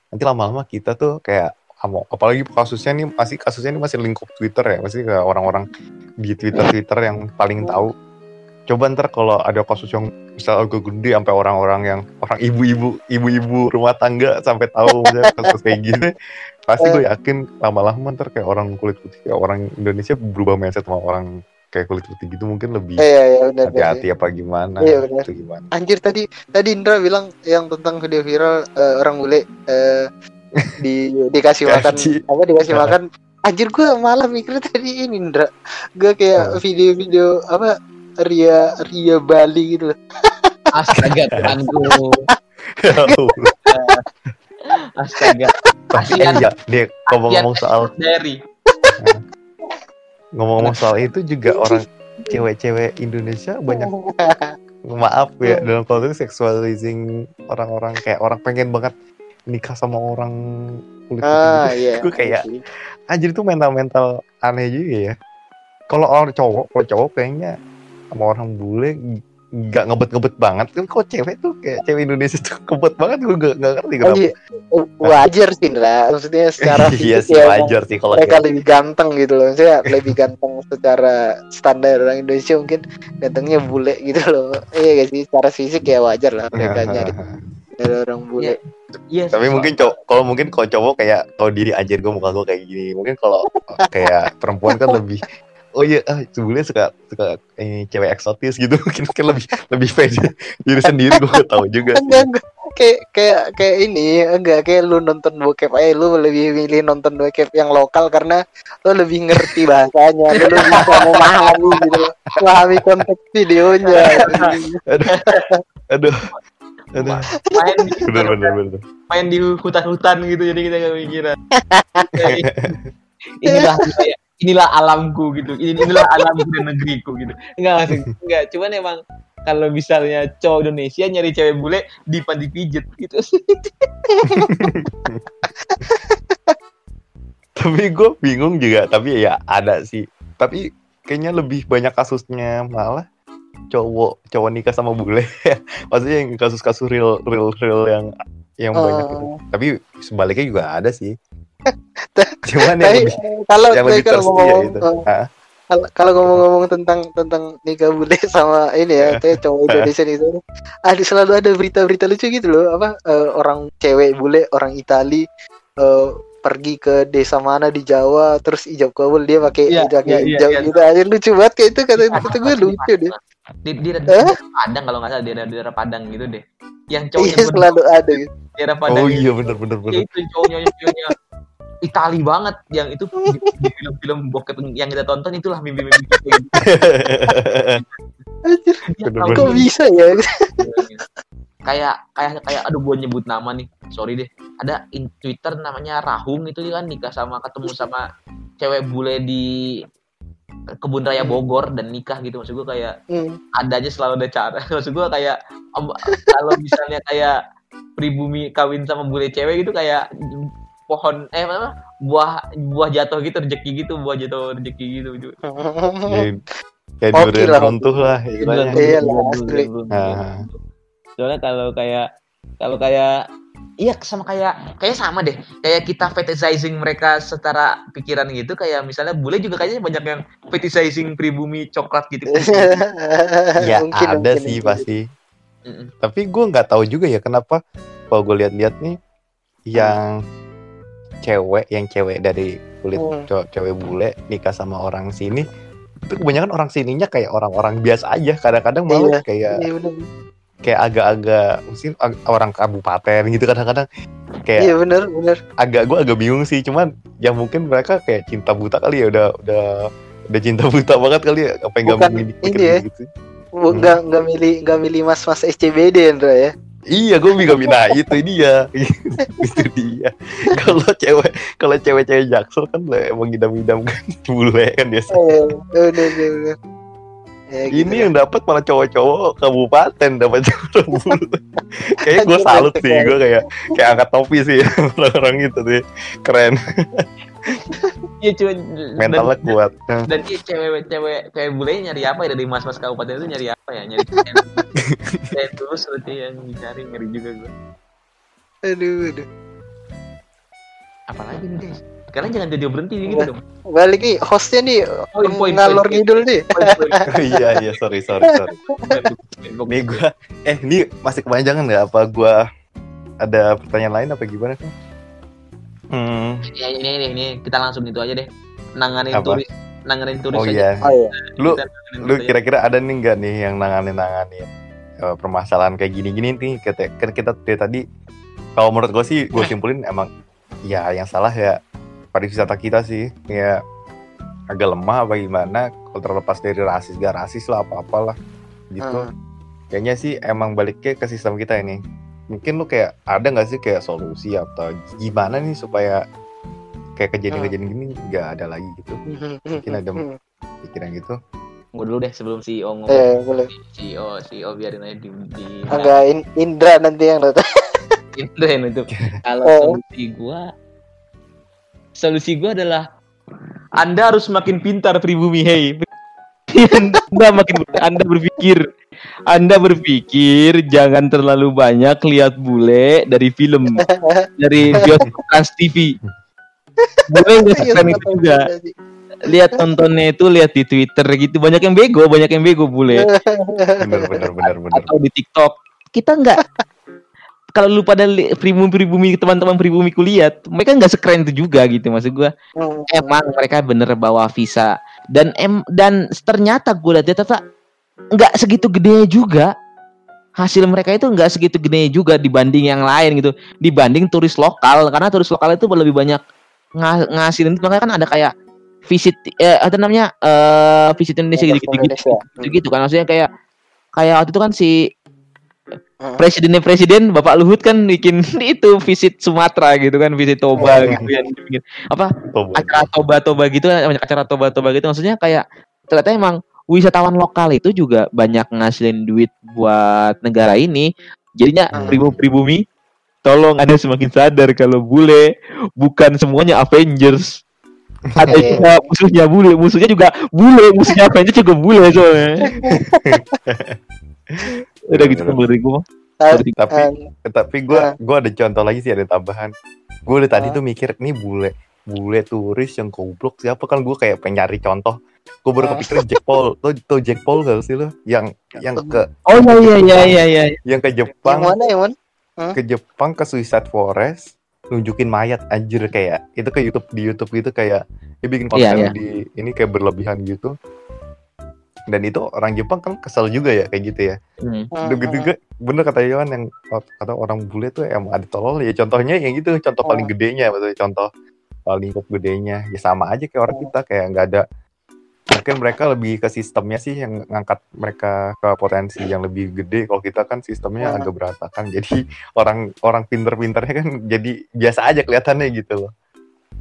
nanti lama-lama kita tuh kayak amo- apalagi kasusnya nih masih kasusnya ini masih lingkup Twitter ya masih ke orang-orang di Twitter Twitter yang paling tahu. Coba ntar kalau ada kasus yang misal agak gede sampai orang-orang yang orang ibu-ibu ibu-ibu rumah tangga sampai tahu misalnya kasus kayak gini pasti gue yakin lama-lama ntar kayak orang kulit putih kayak orang Indonesia berubah mindset sama orang kayak kulit putih gitu mungkin lebih Iya iya benar. benar. hati-hati apa gimana Iya, benar. itu gimana? Anjir tadi tadi Indra bilang yang tentang video viral eh, orang bule eh, di dikasih makan apa dikasih makan. Anjir gue malah mikir tadi ini Indra. Gue kayak video-video apa Ria Ria Bali gitu loh. Astaga Tuhanku astaga. Tapi iya, dia ngomong-ngomong soal dari ngomong-ngomong soal itu juga orang cewek-cewek Indonesia banyak maaf ya dalam konteks sexualizing orang-orang kayak orang pengen banget nikah sama orang kulit putih ah gitu. iya. Gue kayak anjir itu mental-mental aneh juga ya. Kalau orang cowok, kalau cowok kayaknya sama orang bule nggak ngebet-ngebet banget. Kan kok cewek tuh kayak cewek Indonesia tuh ngebet banget gue nggak nggak ngerti kenapa. Anjir, wajar sih Indra maksudnya secara iya fisik sih ya, wajar sih kalau mereka kayak lebih ganteng gitu loh. Maksudnya lebih ganteng secara standar orang Indonesia mungkin gantengnya bule gitu loh. Iya gak sih? Secara fisik ya wajar lah mereka nyari dari orang bule. Iya, tapi so- mungkin cowok kalau mungkin kalau cowok kayak kalau diri anjir gue muka gue kayak gini mungkin kalau kayak perempuan kan lebih oh iya ah sebelumnya suka suka ini cewek eksotis gitu. Mungkin kan lebih lebih pede diri sendiri gue gak tahu juga enggak enggak. Kayak kayak kayak ini enggak. Kayak lu nonton bokep aja lu lebih milih nonton bokep yang lokal karena lu lebih ngerti bahasanya. Lu lebih bisa memahami gitu loh. Memahami konteks videonya. Aduh aduh main di bener bener bener. main di hutan-hutan gitu jadi kita gak mikiran ini bahasa ya inilah alamku gitu. Ini- inilah alamku dan negeriku gitu. Enggak maksud enggak. Cuman emang kalau misalnya cowok Indonesia nyari cewek bule dipan dipijet gitu. Tapi gue bingung juga tapi ya ada sih. Tapi kayaknya lebih banyak kasusnya malah cowok cowok nikah sama bule. Maksudnya yang kasus-kasus real real real yang yang banyak itu. Oh. tapi sebaliknya juga ada sih cuman lebih kalau yang lebih kalau thirsty ya ngomong itu kalau kalau ngomong-ngomong tentang tentang nikah bule sama ini ya kayak cowok Indonesia itu ada selalu ada berita-berita lucu gitu loh. Apa eh, orang cewek bule orang Itali eh, pergi ke desa mana di Jawa terus ijab kabul dia pakai Iya, iya, iya, hijab iya. gitu. Aja lucu banget kayak itu kata kata gue lucu deh. Di, di, di, Eh? Padang kalau nggak salah di daerah, daerah Padang gitu deh. Yang iya cowoknya selalu ada. gitu. daerah Padang oh itu. iya bener Ya bener. itu cowoknya cowoknya Itali banget yang itu di, di film-film bokep yang kita tonton itulah mimpi-mimpi kita gitu. Anjir, kok bisa ya? Kayak kayak kayak aduh gue nyebut nama nih. Sorry deh. Ada in Twitter namanya Rahung itu kan nikah sama ketemu sama cewek bule di kebun raya Bogor dan nikah gitu. Maksud gue kayak Hmm. ada aja selalu ada cara. Maksud gue kayak kalau misalnya kayak pribumi kawin sama bule cewek gitu kayak pohon eh apa buah buah jatuh gitu rezeki gitu buah jatuh rezeki gitu gitu. kayak Oke durian lah. runtuh lah istilahnya. Iya lah, asli. Ah. soalnya kalau kayak kalau kayak iya sama kayak kayak sama deh kayak kita fetishizing mereka secara pikiran gitu kayak misalnya bule juga kayaknya banyak yang fetishizing pribumi coklat gitu ya Mungkin, ada mungkin, sih mungkin. pasti Mm-mm. tapi gue nggak tahu juga ya kenapa kalau gue lihat-lihat nih yang cewek yang cewek dari kulit Hmm. cowok cewek bule nikah sama orang sini itu kebanyakan orang sininya kayak orang-orang biasa aja kadang-kadang malah Iya. kayak Iya bener. kayak agak-agak mungkin ag- orang kabupaten gitu kadang-kadang kayak Iya bener bener. agak gue agak bingung sih cuman ya mungkin mereka kayak cinta buta kali ya udah udah udah cinta buta banget kali ya apa yang nggak Bukan milih ini ya. gitu Bu- Hmm. Nggak nggak milih nggak milih mas mas SCBD Indra ya. Iya, gue bingung nah itu dia, itu dia. Kalau cewek, kalau cewek-cewek jaksel kan emang idam-idam kan bule kan biasa. Bener. bener. Ya, gitu Ini lah. yang dapat malah cowok-cowok kabupaten dapat cowok bule. Kayaknya gue salut sih, gue kayak kayak angkat topi sih orang-orang itu sih, keren. Iya cuman Mentalnya dan, kuat. dan iya cewek cewek cewek bule nyari apa ya dari mas mas kabupaten itu nyari apa ya nyari saya terus berarti yang dicari ngeri juga gue Aduh, aduh. apalagi nih guys kalian jangan jadi berhenti gitu dong Balik nih hostnya nih Poin, poin, ngalor poin. ngidul nih. iya iya sorry sorry sorry. Nih gue, eh ini masih kepanjangan nggak apa gue ada pertanyaan lain apa gimana? Hmm, ya ini ini ini kita langsung itu aja deh nanganin Apa? turis nanganin turis oh aja. iya. Oh iya. Lu lu kira-kira ada nih nggak nih yang nanganin nanganin eh, permasalahan kayak gini-gini nih kita kan kita dari tadi kalau menurut gue sih gue simpulin emang ya yang salah ya pariwisata kita sih ya agak lemah apa gimana kalau terlepas dari rasis gak rasis lah apa apalah gitu Hmm. kayaknya sih emang baliknya ke sistem kita ini mungkin lu kayak ada nggak sih kayak solusi atau gimana nih supaya kayak kejadian-kejadian gini nggak ada lagi gitu? Mungkin ada pikiran gitu. Gua dulu deh sebelum CEO ngomong. Eh, boleh. CEO CEO biarin aja di di Agak In- Indra nanti yang datang. Indra itu kalau Oh. solusi gua solusi gua adalah anda harus makin pintar pribumi hei anda makin anda berpikir. Anda berpikir jangan terlalu banyak lihat bule dari film dari bioskop Trans TV bule nggak Iya, sekeren itu juga? lihat nontonnya itu lihat di Twitter gitu. Banyak yang bego banyak yang bego bule. Bener bener bener bener atau di TikTok. Kita nggak kalau lu pada li- pribumi pribumi teman-teman pribumi kulihat mereka nggak sekeren itu juga gitu maksud gua Hmm. emang mereka bener bawa visa dan em dan ternyata gue lihat ternyata nggak segitu gedenya juga hasil mereka itu nggak segitu gede juga dibanding yang lain gitu dibanding turis lokal karena turis lokal itu lebih banyak nga- ngasilin makanya kan ada kayak visit eh, apa namanya eh visit Indonesia gitu gitu, Indonesia. gitu, gitu kan maksudnya kayak kayak waktu itu kan si. Presidennya presiden Bapak Luhut kan bikin itu visit Sumatera gitu kan, visit Toba Iya. gitu yang bikin apa Toba. acara toba-toba gitu banyak acara toba-toba gitu maksudnya kayak ternyata emang wisatawan lokal itu juga banyak ngasilin duit buat negara ini jadinya Hmm. pribumi-pribumi tolong anda semakin sadar kalau bule bukan semuanya Avengers ada juga musuhnya bule musuhnya juga bule musuhnya Avengers juga bule soalnya udah gitu Bener-bener. dari gua Tapi, Tapi tapi gue Ah. gua ada contoh lagi sih ada tambahan. Gue udah tadi Ah. tuh mikir nih bule bule turis yang goblok siapa kan gue kayak pengen nyari contoh. Gue baru Ah. kepikiran Jack Paul. Tuh, tuh Jack Paul gak sih lo? Yang yang ke oh iya iya iya iya yang ke yang Jepang mana yang mana? ke Jepang ke Suicide Forest nunjukin mayat anjir kayak itu ke YouTube di YouTube gitu kayak dia bikin konten Iya, iya. di ini kayak berlebihan gitu. Dan itu orang Jepang kan kesel juga ya kayak gitu ya. Hmm. Udah juga bener kata Iwan yang kata orang bule tuh emang ada tolol ya contohnya yang gitu contoh paling Oh. gedenya maksudnya contoh paling lingkup gedenya ya sama aja kayak orang Oh. kita kayak nggak ada mungkin mereka lebih ke sistemnya sih yang ngangkat mereka ke potensi yang lebih gede kalau kita kan sistemnya agak berantakan jadi orang orang pinter-pinternya kan jadi biasa aja kelihatannya gitu loh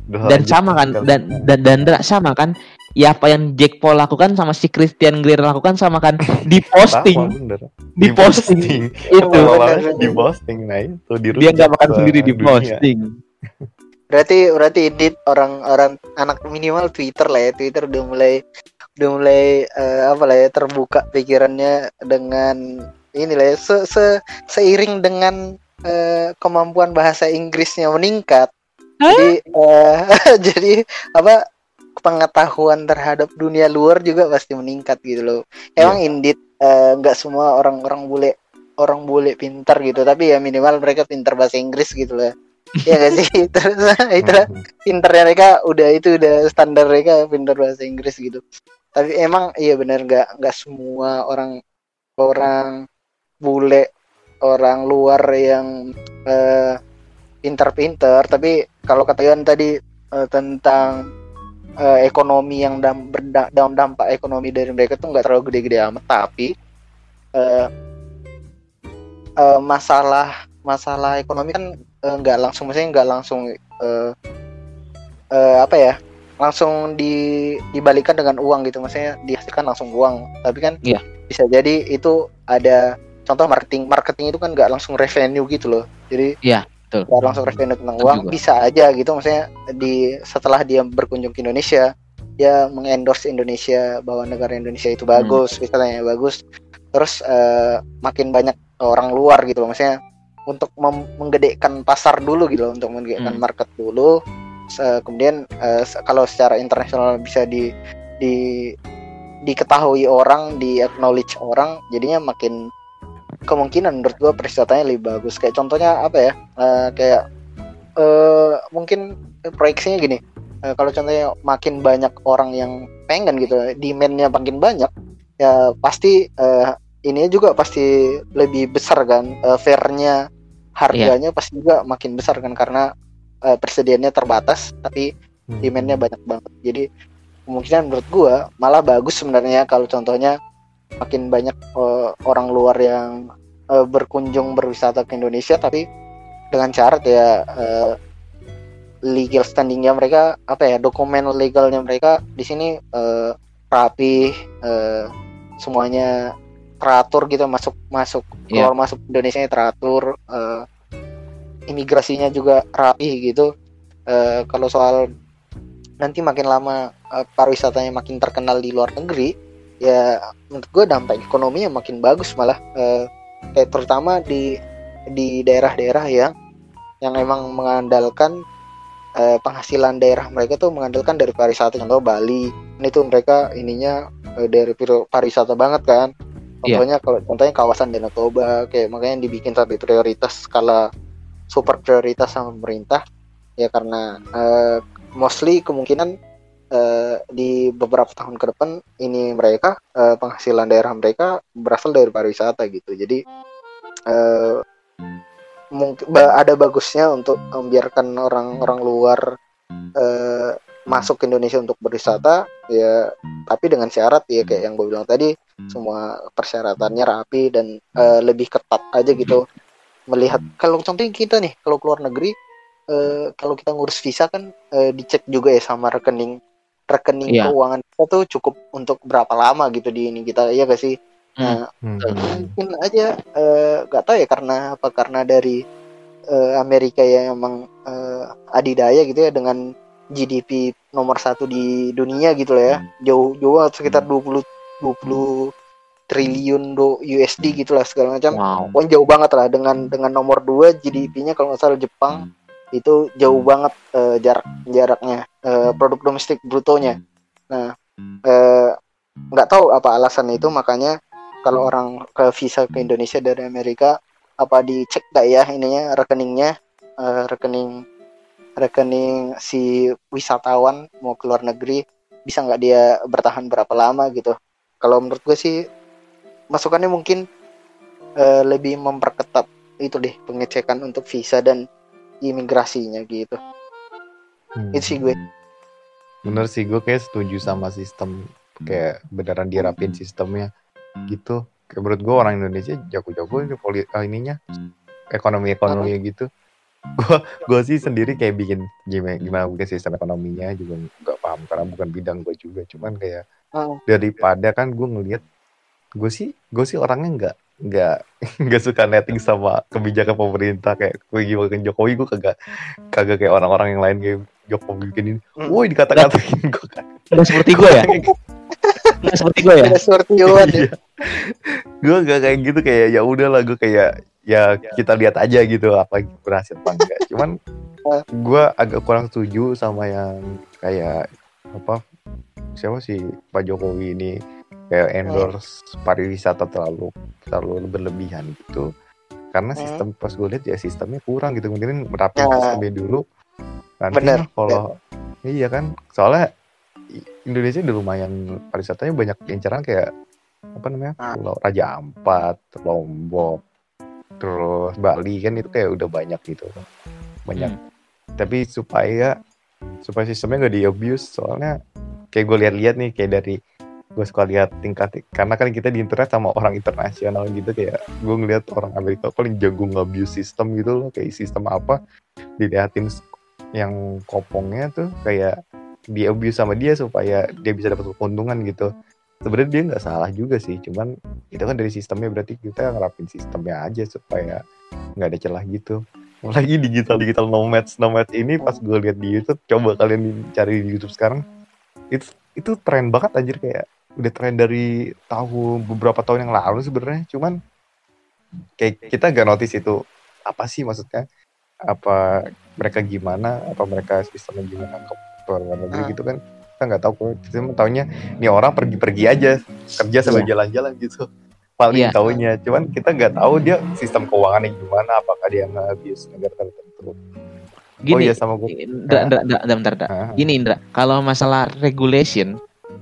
dan sama kan dan dan dan Dra, sama kan. Ya apa yang Jack Paul lakukan sama si Christian Greer lakukan sama kan. Di posting. Di posting. itu. Di posting nah itu di dia nggak makan sendiri di posting. Berarti berarti edit orang-orang anak minimal Twitter lah ya. Twitter udah mulai udah mulai eh, apa lah ya terbuka pikirannya dengan ini lah ya. Se, se- seiring dengan eh, kemampuan bahasa Inggrisnya meningkat jadi eh, jadi apa pengetahuan terhadap dunia luar juga pasti meningkat gitu loh. Emang indeed eh, nggak semua orang-orang bule orang bule pintar gitu. Tapi ya minimal mereka pintar bahasa Inggris gitu lah ya gak sih? Terus itu Mhm. pinternya mereka udah itu udah standar mereka pintar bahasa Inggris gitu. Tapi emang iya benar nggak nggak semua orang orang bule orang luar yang eh, pintar-pintar. Tapi kalau kata Iwan tadi eh, tentang eh, ekonomi yang dam, dampak ekonomi dari mereka tuh nggak terlalu gede-gede amat. Tapi eh, eh, masalah masalah ekonomi kan nggak langsung maksudnya nggak langsung eh, eh, apa ya langsung di dibalikan dengan uang gitu. Maksudnya dihasilkan langsung uang. Tapi kan Iya. bisa jadi itu ada contoh marketing marketing itu kan nggak langsung revenue gitu loh. Jadi Iya, betul. langsung revenue tentang uang juga. bisa aja gitu maksudnya di setelah dia berkunjung ke Indonesia dia mengendorse Indonesia bahwa negara Indonesia itu bagus misalnya bagus terus eh, makin banyak orang luar gitu loh maksudnya untuk menggedekan pasar dulu gitu loh untuk menggedekan Hmm. market dulu Se- kemudian se- kalau secara internasional bisa di di diketahui orang di acknowledge orang jadinya makin kemungkinan menurut gua perwisatanya lebih bagus. Kayak contohnya apa ya? Eh, kayak eh mungkin proyeksinya gini. Eh, kalau contohnya makin banyak orang yang pengen gitu demandnya makin banyak ya pasti eh, ini juga pasti lebih besar kan. Eh, fairnya harganya pasti juga makin besar kan karena eh, persediaannya terbatas tapi Hmm. demandnya banyak banget. Jadi kemungkinan menurut gua malah bagus sebenarnya kalau contohnya makin banyak eh, orang luar yang eh, berkunjung berwisata ke Indonesia tapi dengan syarat ya eh, legal standingnya mereka apa ya dokumen legalnya mereka di sini eh, rapi eh, semuanya teratur gitu masuk masuk Iya. keluar masuk Indonesia teratur eh, imigrasinya juga rapi gitu Eh, kalau soal nanti makin lama eh, pariwisatanya makin terkenal di luar negeri ya menurut gue dampak ekonominya makin bagus malah Eh, kayak terutama di di daerah-daerah yang yang emang mengandalkan eh, penghasilan daerah mereka tuh mengandalkan dari pariwisata. Contoh Bali ini tuh mereka ininya eh, dari pariwisata banget kan. Iya. contohnya kalau contohnya kawasan Danau Toba kayak makanya dibikin sampai prioritas skala super prioritas sama pemerintah. Ya karena eh, mostly kemungkinan eh, di beberapa tahun ke depan ini mereka eh, penghasilan daerah mereka berasal dari pariwisata gitu. Jadi eh, mungkin ada bagusnya untuk membiarkan orang-orang luar eh, masuk ke Indonesia untuk berwisata ya tapi dengan syarat ya kayak yang gue bilang tadi semua persyaratannya rapi dan eh, lebih ketat aja gitu. Melihat kalau contohnya kita nih kalau keluar negeri eh, kalau kita ngurus visa kan eh, dicek juga ya sama rekening rekening Iya. keuangan kita tuh cukup untuk berapa lama gitu di ini kita ya gak sih? Nah Hmm. mungkin aja eh, nggak tahu ya karena apa karena dari eh, Amerika yang emang eh, adidaya gitu ya dengan GDP nomor satu di dunia gitu lah ya. Jauh jauh banget, sekitar 20 20 triliun do USD gitu lah segala macam. Wow. pokoknya jauh banget lah dengan dengan nomor 2 GDP-nya kalau nggak salah Jepang itu jauh banget eh, jarak jaraknya eh, produk domestik brutonya. Nah eh, nggak tahu apa alasan itu makanya kalau orang ke visa ke Indonesia dari Amerika apa dicek gak ya ininya rekeningnya? Eh, rekening rekening si wisatawan mau ke luar negeri bisa nggak dia bertahan berapa lama gitu? Kalau menurut gue sih masukannya mungkin eh, lebih memperketat itu deh pengecekan untuk visa dan imigrasinya gitu Hmm. itu sih gue Bener sih gue kayak setuju sama sistem kayak beneran dirapin sistemnya gitu. Kayak menurut gue orang Indonesia jago-jago ini poli ah, ininya ekonomi ekonomi gitu. Gue gue sih sendiri kayak bikin gimana gimana bikin sistem ekonominya juga nggak paham karena bukan bidang gue juga. Cuman kayak Hmm. daripada kan gue ngelihat gue sih gue sih orangnya nggak nggak nggak suka netting sama kebijakan pemerintah kayak gue gimana Jokowi gue kagak kagak kayak orang-orang yang lain kayak Jokowi bikin ini Hmm. woi dikata-katain gue kan Nggak seperti gue ya? Nggak seperti gue ya? Ada seperti Yohan ya. gue gak kayak gitu kayak ya udahlah gue kayak ya kita lihat aja gitu apa berhasil apa enggak cuman gue agak kurang setuju sama yang kayak apa siapa sih Pak Jokowi ini kayak endorse pariwisata terlalu terlalu berlebihan gitu karena Hmm. sistem pas gue lihat ya sistemnya kurang gitu mungkin merapin Ya. sistemnya dulu nanti Bener. kalau iya kan soalnya Indonesia udah lumayan pariwisatanya banyak incaran kayak apa namanya Ah. Pulau Raja Ampat Lombok terus Bali kan itu kayak udah banyak gitu banyak tapi supaya supaya sistemnya nggak di abuse soalnya kayak gue lihat-lihat nih kayak dari gue suka lihat tingkat karena kan kita di internet sama orang internasional gitu kayak gue ngeliat orang Amerika paling jago nge-abuse sistem gitu loh kayak sistem apa diliatin s- yang kopongnya tuh kayak di abuse sama dia supaya dia bisa dapat keuntungan gitu. Sebenarnya dia nggak salah juga sih cuman itu kan dari sistemnya berarti kita ngerapin sistemnya aja supaya nggak ada celah gitu. Lagi digital digital nomads nomads ini pas gue lihat di YouTube coba kalian cari di YouTube sekarang itu itu tren banget anjir kayak udah tren dari tahun beberapa tahun yang lalu sebenarnya. Cuman kayak kita gak notice itu apa sih maksudnya? Apa mereka gimana? Apa mereka sistemnya gimana? Ke luar negeri Ah. gitu kan? Kita nggak tahu. Kok kita mah taunya nih orang pergi-pergi aja kerja sambil jalan-jalan gitu. Paling Iya. taunya. Cuman kita nggak tahu dia sistem keuangannya gimana apakah dia nge-abuse negara tertentu. Oh Gini, iya sama gue Indra, Indra, Indra, Indra, bentar, Indra. Ah, Gini Indra, kalau masalah regulation,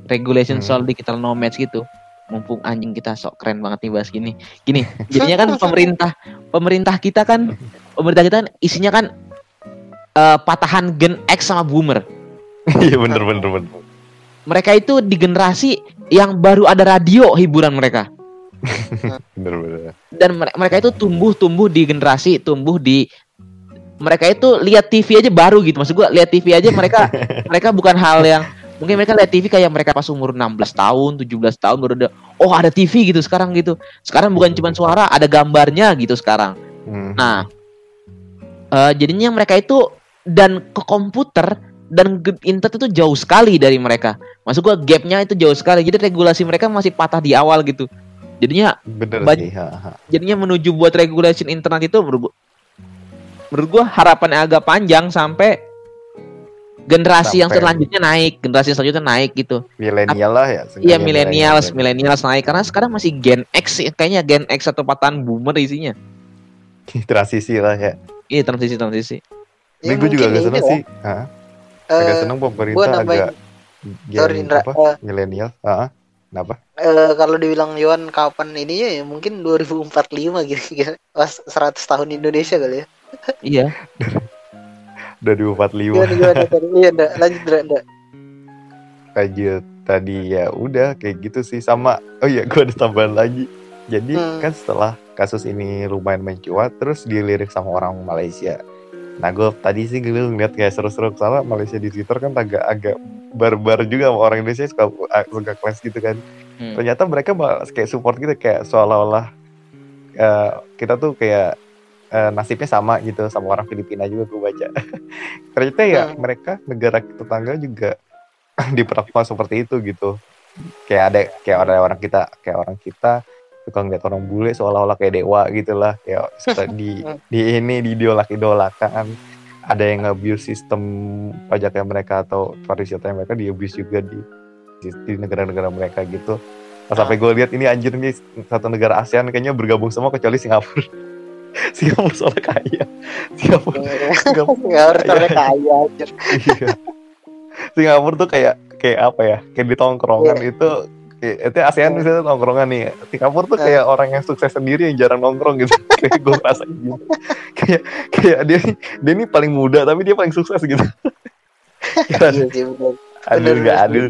regulation Hmm. soal digital nomads gitu, mumpung anjing kita sok keren banget nih bahas gini. Gini, jadinya kan pemerintah pemerintah kita kan pemerintah kita kan isinya kan eh, patahan Gen X sama Boomer. iya bener bener bener Mereka itu di generasi yang baru ada radio hiburan mereka. bener bener Dan mere- mereka itu tumbuh-tumbuh di generasi, tumbuh di mereka itu lihat TV aja baru gitu. Maksud gua lihat TV aja mereka mereka bukan hal yang mungkin mereka lihat TV kayak mereka pas umur 16 tahun, 17 tahun baru ada oh ada TV gitu sekarang gitu. Sekarang bukan cuma suara, ada gambarnya gitu sekarang. Hmm. Nah, eh, jadinya mereka itu dan ke komputer dan internet itu jauh sekali dari mereka. Maksud gua gapnya itu jauh sekali. Jadi regulasi mereka masih patah di awal gitu. Jadinya bener sih ha, ha. jadinya menuju buat regulation internet itu menurut gua, menurut gua harapannya agak panjang sampai generasi yang Sampai- selanjutnya naik, generasi yang selanjutnya naik gitu. milenial lah ya Iya milenial. millennials naik karena sekarang masih Gen X ya, kayaknya Gen X atau patahan boomer isinya. transisi lah ya Iya transisi transisi. Ini gue juga agak seneng ini sih. Hah? lah, agak seneng gua pemerintah nambahin agak gen sorry Indra apa? eh, Milenial. Heeh. Kenapa? eh, kalau dibilang Yohan kapan ininya ya mungkin 2045 gitu kira pas 100 tahun Indonesia kali ya Iya. Udah 2045 gimana iya Ndra. lanjut Ndra, Ndra. lanjut. tadi ya udah kayak gitu sih sama oh iya gue ada tambahan lagi jadi Hmm. kan setelah kasus ini lumayan mencuat terus dilirik sama orang Malaysia nah gue tadi sih gue ngeliat kayak seru-seru soalnya Malaysia di Twitter kan agak agak barbar juga sama orang Indonesia suka suka kelas gitu kan Hmm. ternyata mereka malah kayak support gitu kayak seolah-olah eh, kita tuh kayak eh, nasibnya sama gitu sama orang Filipina juga gue baca. Ternyata ya Hmm. mereka negara tetangga juga diperlakukan seperti itu gitu. Kayak ada kayak ada orang kita kayak orang kita suka ngeliat orang bule seolah-olah kayak dewa gitu lah ya suka di di ini diidolak idolakan ada yang nge-abuse sistem pajaknya mereka atau pariwisatanya mereka di abuse juga di di, di negara-negara mereka gitu. Pas sampai gue lihat ini anjir nih satu negara ASEAN kayaknya bergabung semua kecuali Singapura Singapura soalnya kaya Singapura Singapura nggak harus sampai kaya anjir. iya. Singapura tuh kayak kayak apa ya? Kayak di tongkrongan Iya. itu kayak- itu ASEAN misalnya tongkrongan nih. Singapura tuh kayak orang yang sukses sendiri yang jarang nongkrong gitu. kayak gue rasa gitu. kayak kayak dia nih dia nih paling muda tapi dia paling sukses gitu. Iya adil nggak adil.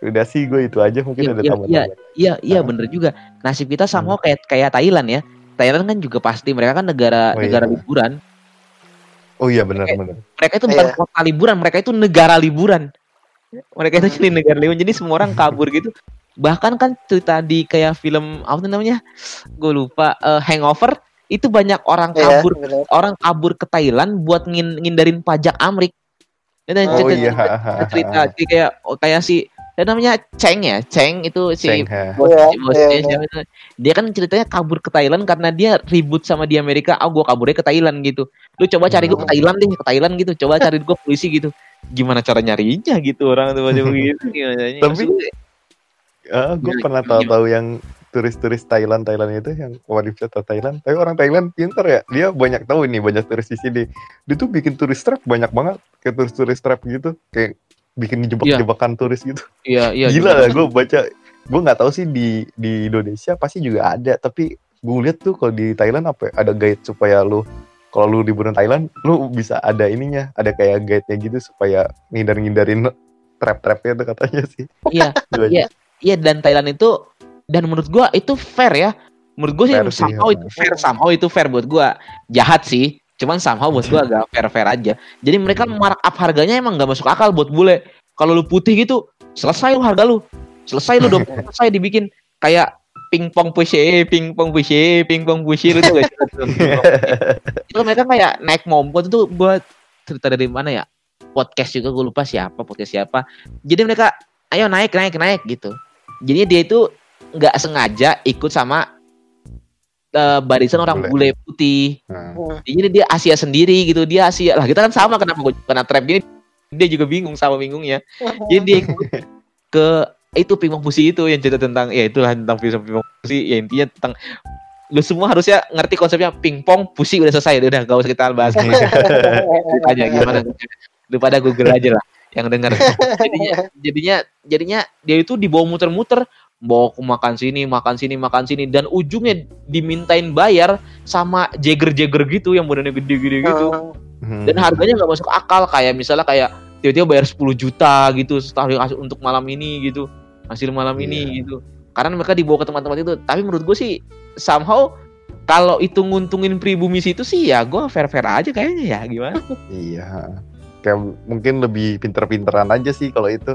Udah sih gue itu aja mungkin Iya, ada iya, tambahan. iya. Iya, iya bener juga. Nasib kita sama kayak kayak Thailand ya. Thailand kan juga pasti mereka kan negara Oh, negara iya. liburan. Oh iya benar Kayak- benar. Mereka itu bukan Iya. kota liburan, mereka itu negara liburan. Mereka itu jadi negara liburan. Jadi semua orang kabur gitu. Bahkan kan cerita di kayak film apa tuh namanya? Gue lupa. eh, Hangover itu banyak orang Iya, kabur bener. orang kabur ke Thailand buat ngin- ngindarin pajak Amrik. Dan Oh, cerita, iya. cerita, cerita kayak oh, kayak si dan namanya Cheng ya, Cheng itu si ha. bos, Iya, bosnya siapa itu. dia kan ceritanya kabur ke Thailand karena dia ribut sama di Amerika ah gua kaburnya ke Thailand gitu lu coba cari gue ke. Thailand deh ke Thailand gitu coba cari gue polisi gitu gimana cara nyarinya gitu orang tuh begitu gimana Tapi- Maksudnya, Ah, gue pernah tahu-tahu yang turis-turis Thailand Thailand itu yang pariwisata Thailand. Tapi orang Thailand pinter ya. Dia banyak tahu ini banyak turis di sini. Dia tuh bikin turis trap banyak banget. Kayak turis-turis trap gitu. Kayak bikin jebak-jebakan turis gitu. iya iya Gila juga. lah gue baca. Gue nggak tahu sih di di Indonesia pasti juga ada. Tapi gue lihat tuh kalau di Thailand apa ya, ada guide supaya lu kalau lu liburan Thailand lu bisa ada ininya ada kayak guide-nya gitu supaya ngindar-ngindarin trap-trapnya tuh katanya sih iya Gua- Iya. iya dan Thailand itu dan menurut gua itu fair ya menurut gua sih Fair sih, somehow ya. itu fair somehow itu fair buat gua jahat sih cuman somehow buat gua agak fair fair aja. Jadi mereka mark up harganya emang nggak masuk akal buat bule. Kalau lu putih gitu selesai lu harga lu. Selesai lu dong selesai dibikin. Kayak pingpong pushe pingpong pushe pingpong pushe tuh gak sih? itu mereka kayak naik mompot itu buat cerita dari mana ya? Podcast juga gue lupa siapa podcast siapa. Jadi mereka ayo naik naik naik gitu. Jadinya dia itu nggak sengaja ikut sama eh, barisan orang Bule. bule putih. Hmm. jadi dia Asia sendiri gitu dia Asia. Lah kita kan sama kenapa gue kena trap gini? Dia juga bingung sama bingungnya. Jadi dia ikut ke itu pingpong pusi itu yang cerita tentang ya itulah tentang film pingpong pusi. Ya intinya tentang lu semua harusnya ngerti konsepnya pingpong pusi udah selesai. Udah gak usah kita bahas. Aja gimana? Lu pada Google aja lah yang denger. Jadinya jadinya jadinya dia itu dibawa muter-muter bawa ke makan sini makan sini makan sini dan ujungnya dimintain bayar sama jagger-jagger gitu yang badannya gede-gede gitu Hmm. dan harganya nggak masuk akal kayak misalnya kayak tiba-tiba bayar 10 juta gitu setelah untuk malam ini gitu hasil malam ini Iya. gitu karena mereka dibawa ke tempat-tempat itu tapi menurut gue sih somehow kalau itu nguntungin pribumi situ sih ya gue fair fair aja kayaknya ya gimana Iya. Kayak mungkin lebih pinter-pinteran aja sih kalau itu.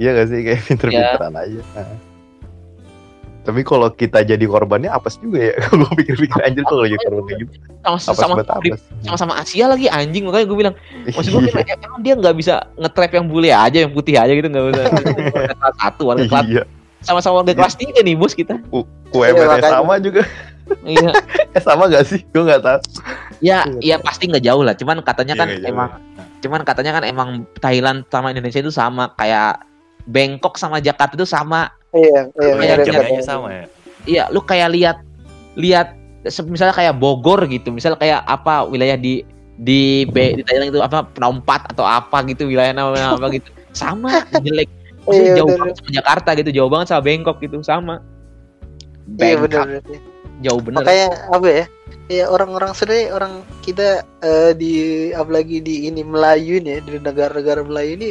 Iya gak sih kayak pinter-pinteran aja. Tapi kalau kita jadi korbannya apes juga ya. Kalau gue pikir-pikir anjir kalau jadi korban kayak gitu. sama Apes sama sama sama Asia lagi anjing makanya gue bilang maksud gue Iya. emang dia nggak bisa ngetrap yang bule aja yang putih aja gitu nggak usah warga kelas satu warga kelas Iya. sama-sama warga kelas tiga nih bos kita UMR Iya, sama juga. iya Eh sama gak sih? Gue gak tahu. ya Iya, ya pasti nggak jauh lah cuman katanya kan Iya, nggak jauh. emang cuman katanya kan emang Thailand sama Indonesia itu sama kayak Bangkok sama Jakarta itu sama iya iya Kayak mirip, jamnya mirip. sama ya. iya lu kayak lihat lihat misalnya kayak Bogor gitu misalnya kayak apa wilayah di di B, di Thailand itu apa Phnom Penh atau apa gitu wilayah nama apa gitu sama jelek Maksudnya Iya, jauh bener. banget sama Jakarta gitu jauh banget sama Bangkok gitu sama iya Bangkok benar benar. jauh bener makanya apa ya ya orang-orang sebenarnya orang kita eh, di apalagi di ini Melayu nih ya, di negara-negara Melayu ini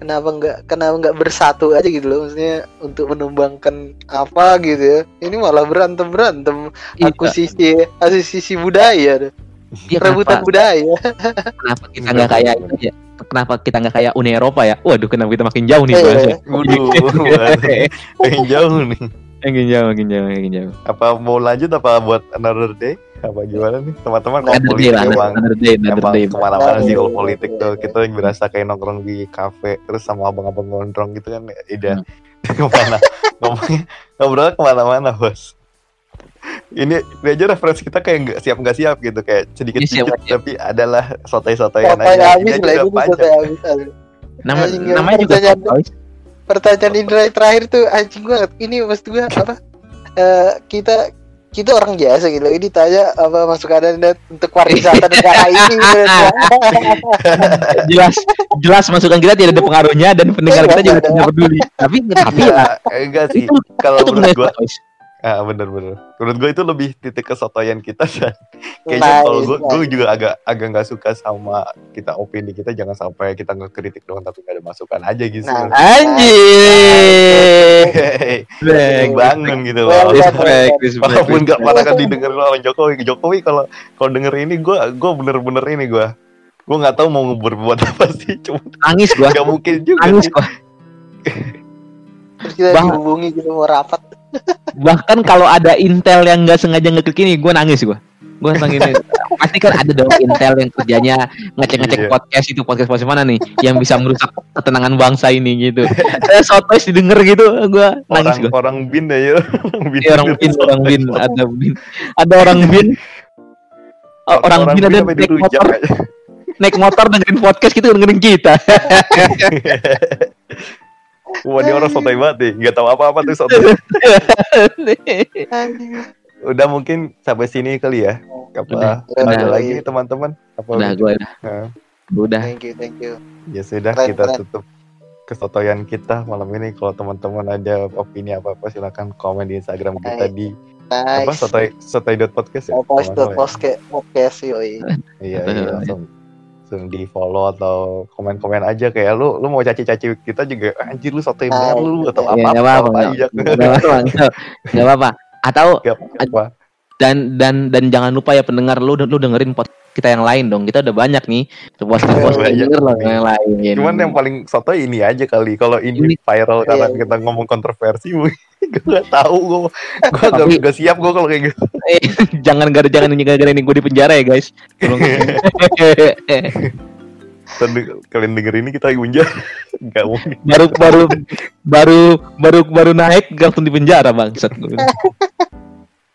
kenapa nggak kenapa nggak bersatu aja gitu loh maksudnya untuk menumbangkan apa gitu ya ini malah berantem berantem Iya. akuisisi akuisisi budaya deh. Iya, rebutan kenapa, budaya kenapa kita nggak kayak itu ya? Kenapa kita nggak kayak Uni Eropa ya? Waduh, kenapa kita makin jauh nih Iya, bahasnya? Waduh, makin jauh nih. makin jauh, makin jauh, makin jauh. Apa mau lanjut apa buat another day? Apa gimana nih teman-teman? Kalau Another day politik emang another day, another emang day. ke mana-mana sih kalau Iya, politik iya, tuh iya. kita berasa kayak nongkrong di kafe terus sama abang-abang gondrong gitu kan udah Hmm. ke mana ngomongnya ngobrol ke mana-mana bos ini, ini aja referensi kita kayak nggak siap nggak siap gitu kayak sedikit Iya, sedikit siap. tapi adalah sotoy-sotoyan Sotoy aja ini lah aja ini udah panjang. Nama, Anjing, namanya juga pertanyaan- pertanyaan Indra terakhir tuh anjing banget ini maksud gua apa Eh, kita kita orang biasa gitu ini tanya apa masuk anda untuk pariwisata negara ini gitu. jelas jelas masukan kita tidak ada pengaruhnya dan pendengar kita juga tidak peduli. Tapi tapi ya Iya, enggak sih kalau menurut gua. Ah bener-bener menurut gua itu lebih titik kesotoyan kita dan kayaknya Nice, kalau gua nice. juga agak agak nggak suka sama kita opini kita jangan sampai kita ngekritik doang tapi nggak ada masukan aja gitu Nah, Respect, bangun gitu loh done. respect, respect. walaupun nggak pernah kan didengar oleh Jokowi Jokowi kalau kalau denger ini gua gua bener-bener ini gua gua nggak tahu mau berbuat apa sih cuma Nangis gua. nggak mungkin juga Nangis gua. terus kita Bang. dihubungi gitu mau rapat Bahkan kalau ada intel yang nggak sengaja ngeklik ini, gua nangis gua. Gua nangis. Pasti kan ada dong intel yang kerjanya ngecek-ngecek Iya. podcast itu podcast podcast mana nih yang bisa merusak ketenangan bangsa ini gitu. Saya sotoy didengar gitu, gua nangis orang gua. orang bin ya orang bin Iya, orang bin, orang bin, ada bin, ada orang bin, Oh, orang, bin ada sampai naik motor, naik motor dengerin podcast gitu dengerin kita. Wah dia orang sotoy banget nih, nggak tahu apa-apa tuh sotoy. Udah mungkin sampai sini kali ya. Apa Udah. ada Udah. lagi teman-teman? Apa udah, gua udah, Nah, udah. thank you thank you ya sudah Keren, kita keren. tutup kesotoyan kita malam ini. Kalau teman-teman ada opini apa-apa silakan komen di Instagram kita di apa nice sotoy sotoy.podcast ya. Podcast Kalau nggak salah ya. podcast podcast yoi. Iya, iya langsung langsung di follow atau komen-komen aja. Kayak lu lu mau caci-caci kita juga "Ah, anjir lu sotoy Nah, bener lu atau Ya, apa apa-apa, apa nggak aja nggak apa-apa. Atau Nggak apa dan dan dan jangan lupa ya pendengar lu lu dengerin podcast kita yang lain dong. Kita udah banyak nih denger loh yang lain. cuman yang paling sotoy ini aja kali kalau ini Ini- viral karena Iya. kita ngomong kontroversi gue nggak tahu gue gue Tapi- nggak siap gue kalau kayak gitu Eh, jangan gara jangan gara-gara ini gue di penjara ya guys. Kalian denger ini kita unjar nggak mungkin baru baru baru baru baru naik langsung di penjara bangsat.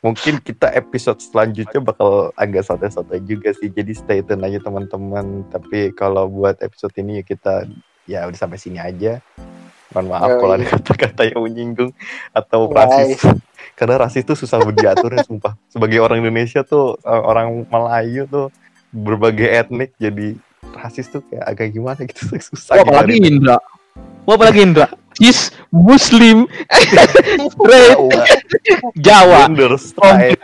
Mungkin kita episode selanjutnya bakal agak santai-santai juga sih. Jadi stay tune aja teman-teman. Tapi kalau buat episode ini kita ya udah sampai sini aja. Mohon maaf Yoi. kalau ada kata-kata yang menyinggung atau rasis. Karena rasis tuh susah diatur ya sumpah. Sebagai orang Indonesia tuh eh, orang Melayu tuh berbagai etnik jadi rasis tuh kayak agak gimana gitu. Susah Wah, apalagi gitu. Indra. Wah, apalagi Indra. Cis Muslim. Straight? Jawa. Gender, straight.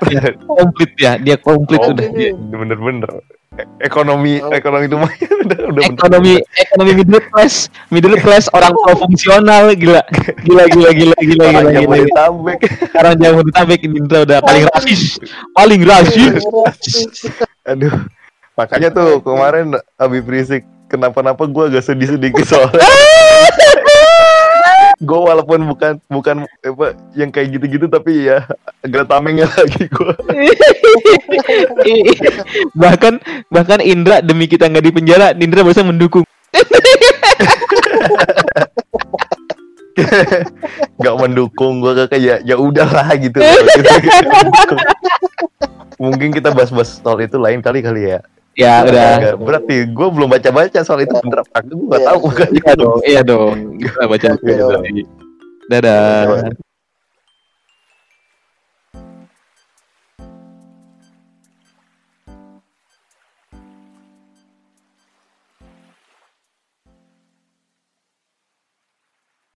komplit ya. Dia komplit Oh, udah. dia. bener-bener. E- ekonomi Oh. ekonomi itu mah udah udah ekonomi ekonomi middle class. Middle class orang pro fungsional. Gila. Gila gila gila gila gila, orang gila, mau tabek jangan bertabek ini Indra udah paling rasis. Paling rasis. Aduh. Makanya tuh kemarin Habib Rizik kenapa-napa gue agak sedih sedikit soalnya. Gue walaupun bukan bukan apa yang kayak gitu-gitu tapi ya agak tamengnya lagi gue bahkan bahkan Indra demi kita nggak di penjara Indra bisa mendukung. Nggak mendukung gue kayak ya ya udahlah gitu. Mungkin kita bahas-bahas soal itu lain kali kali ya ya udah. Nggak, berarti gue belum baca-baca soal itu. Bener apa gue nggak Iya. tahu iya dong. Iya dong. kita baca Iya dadah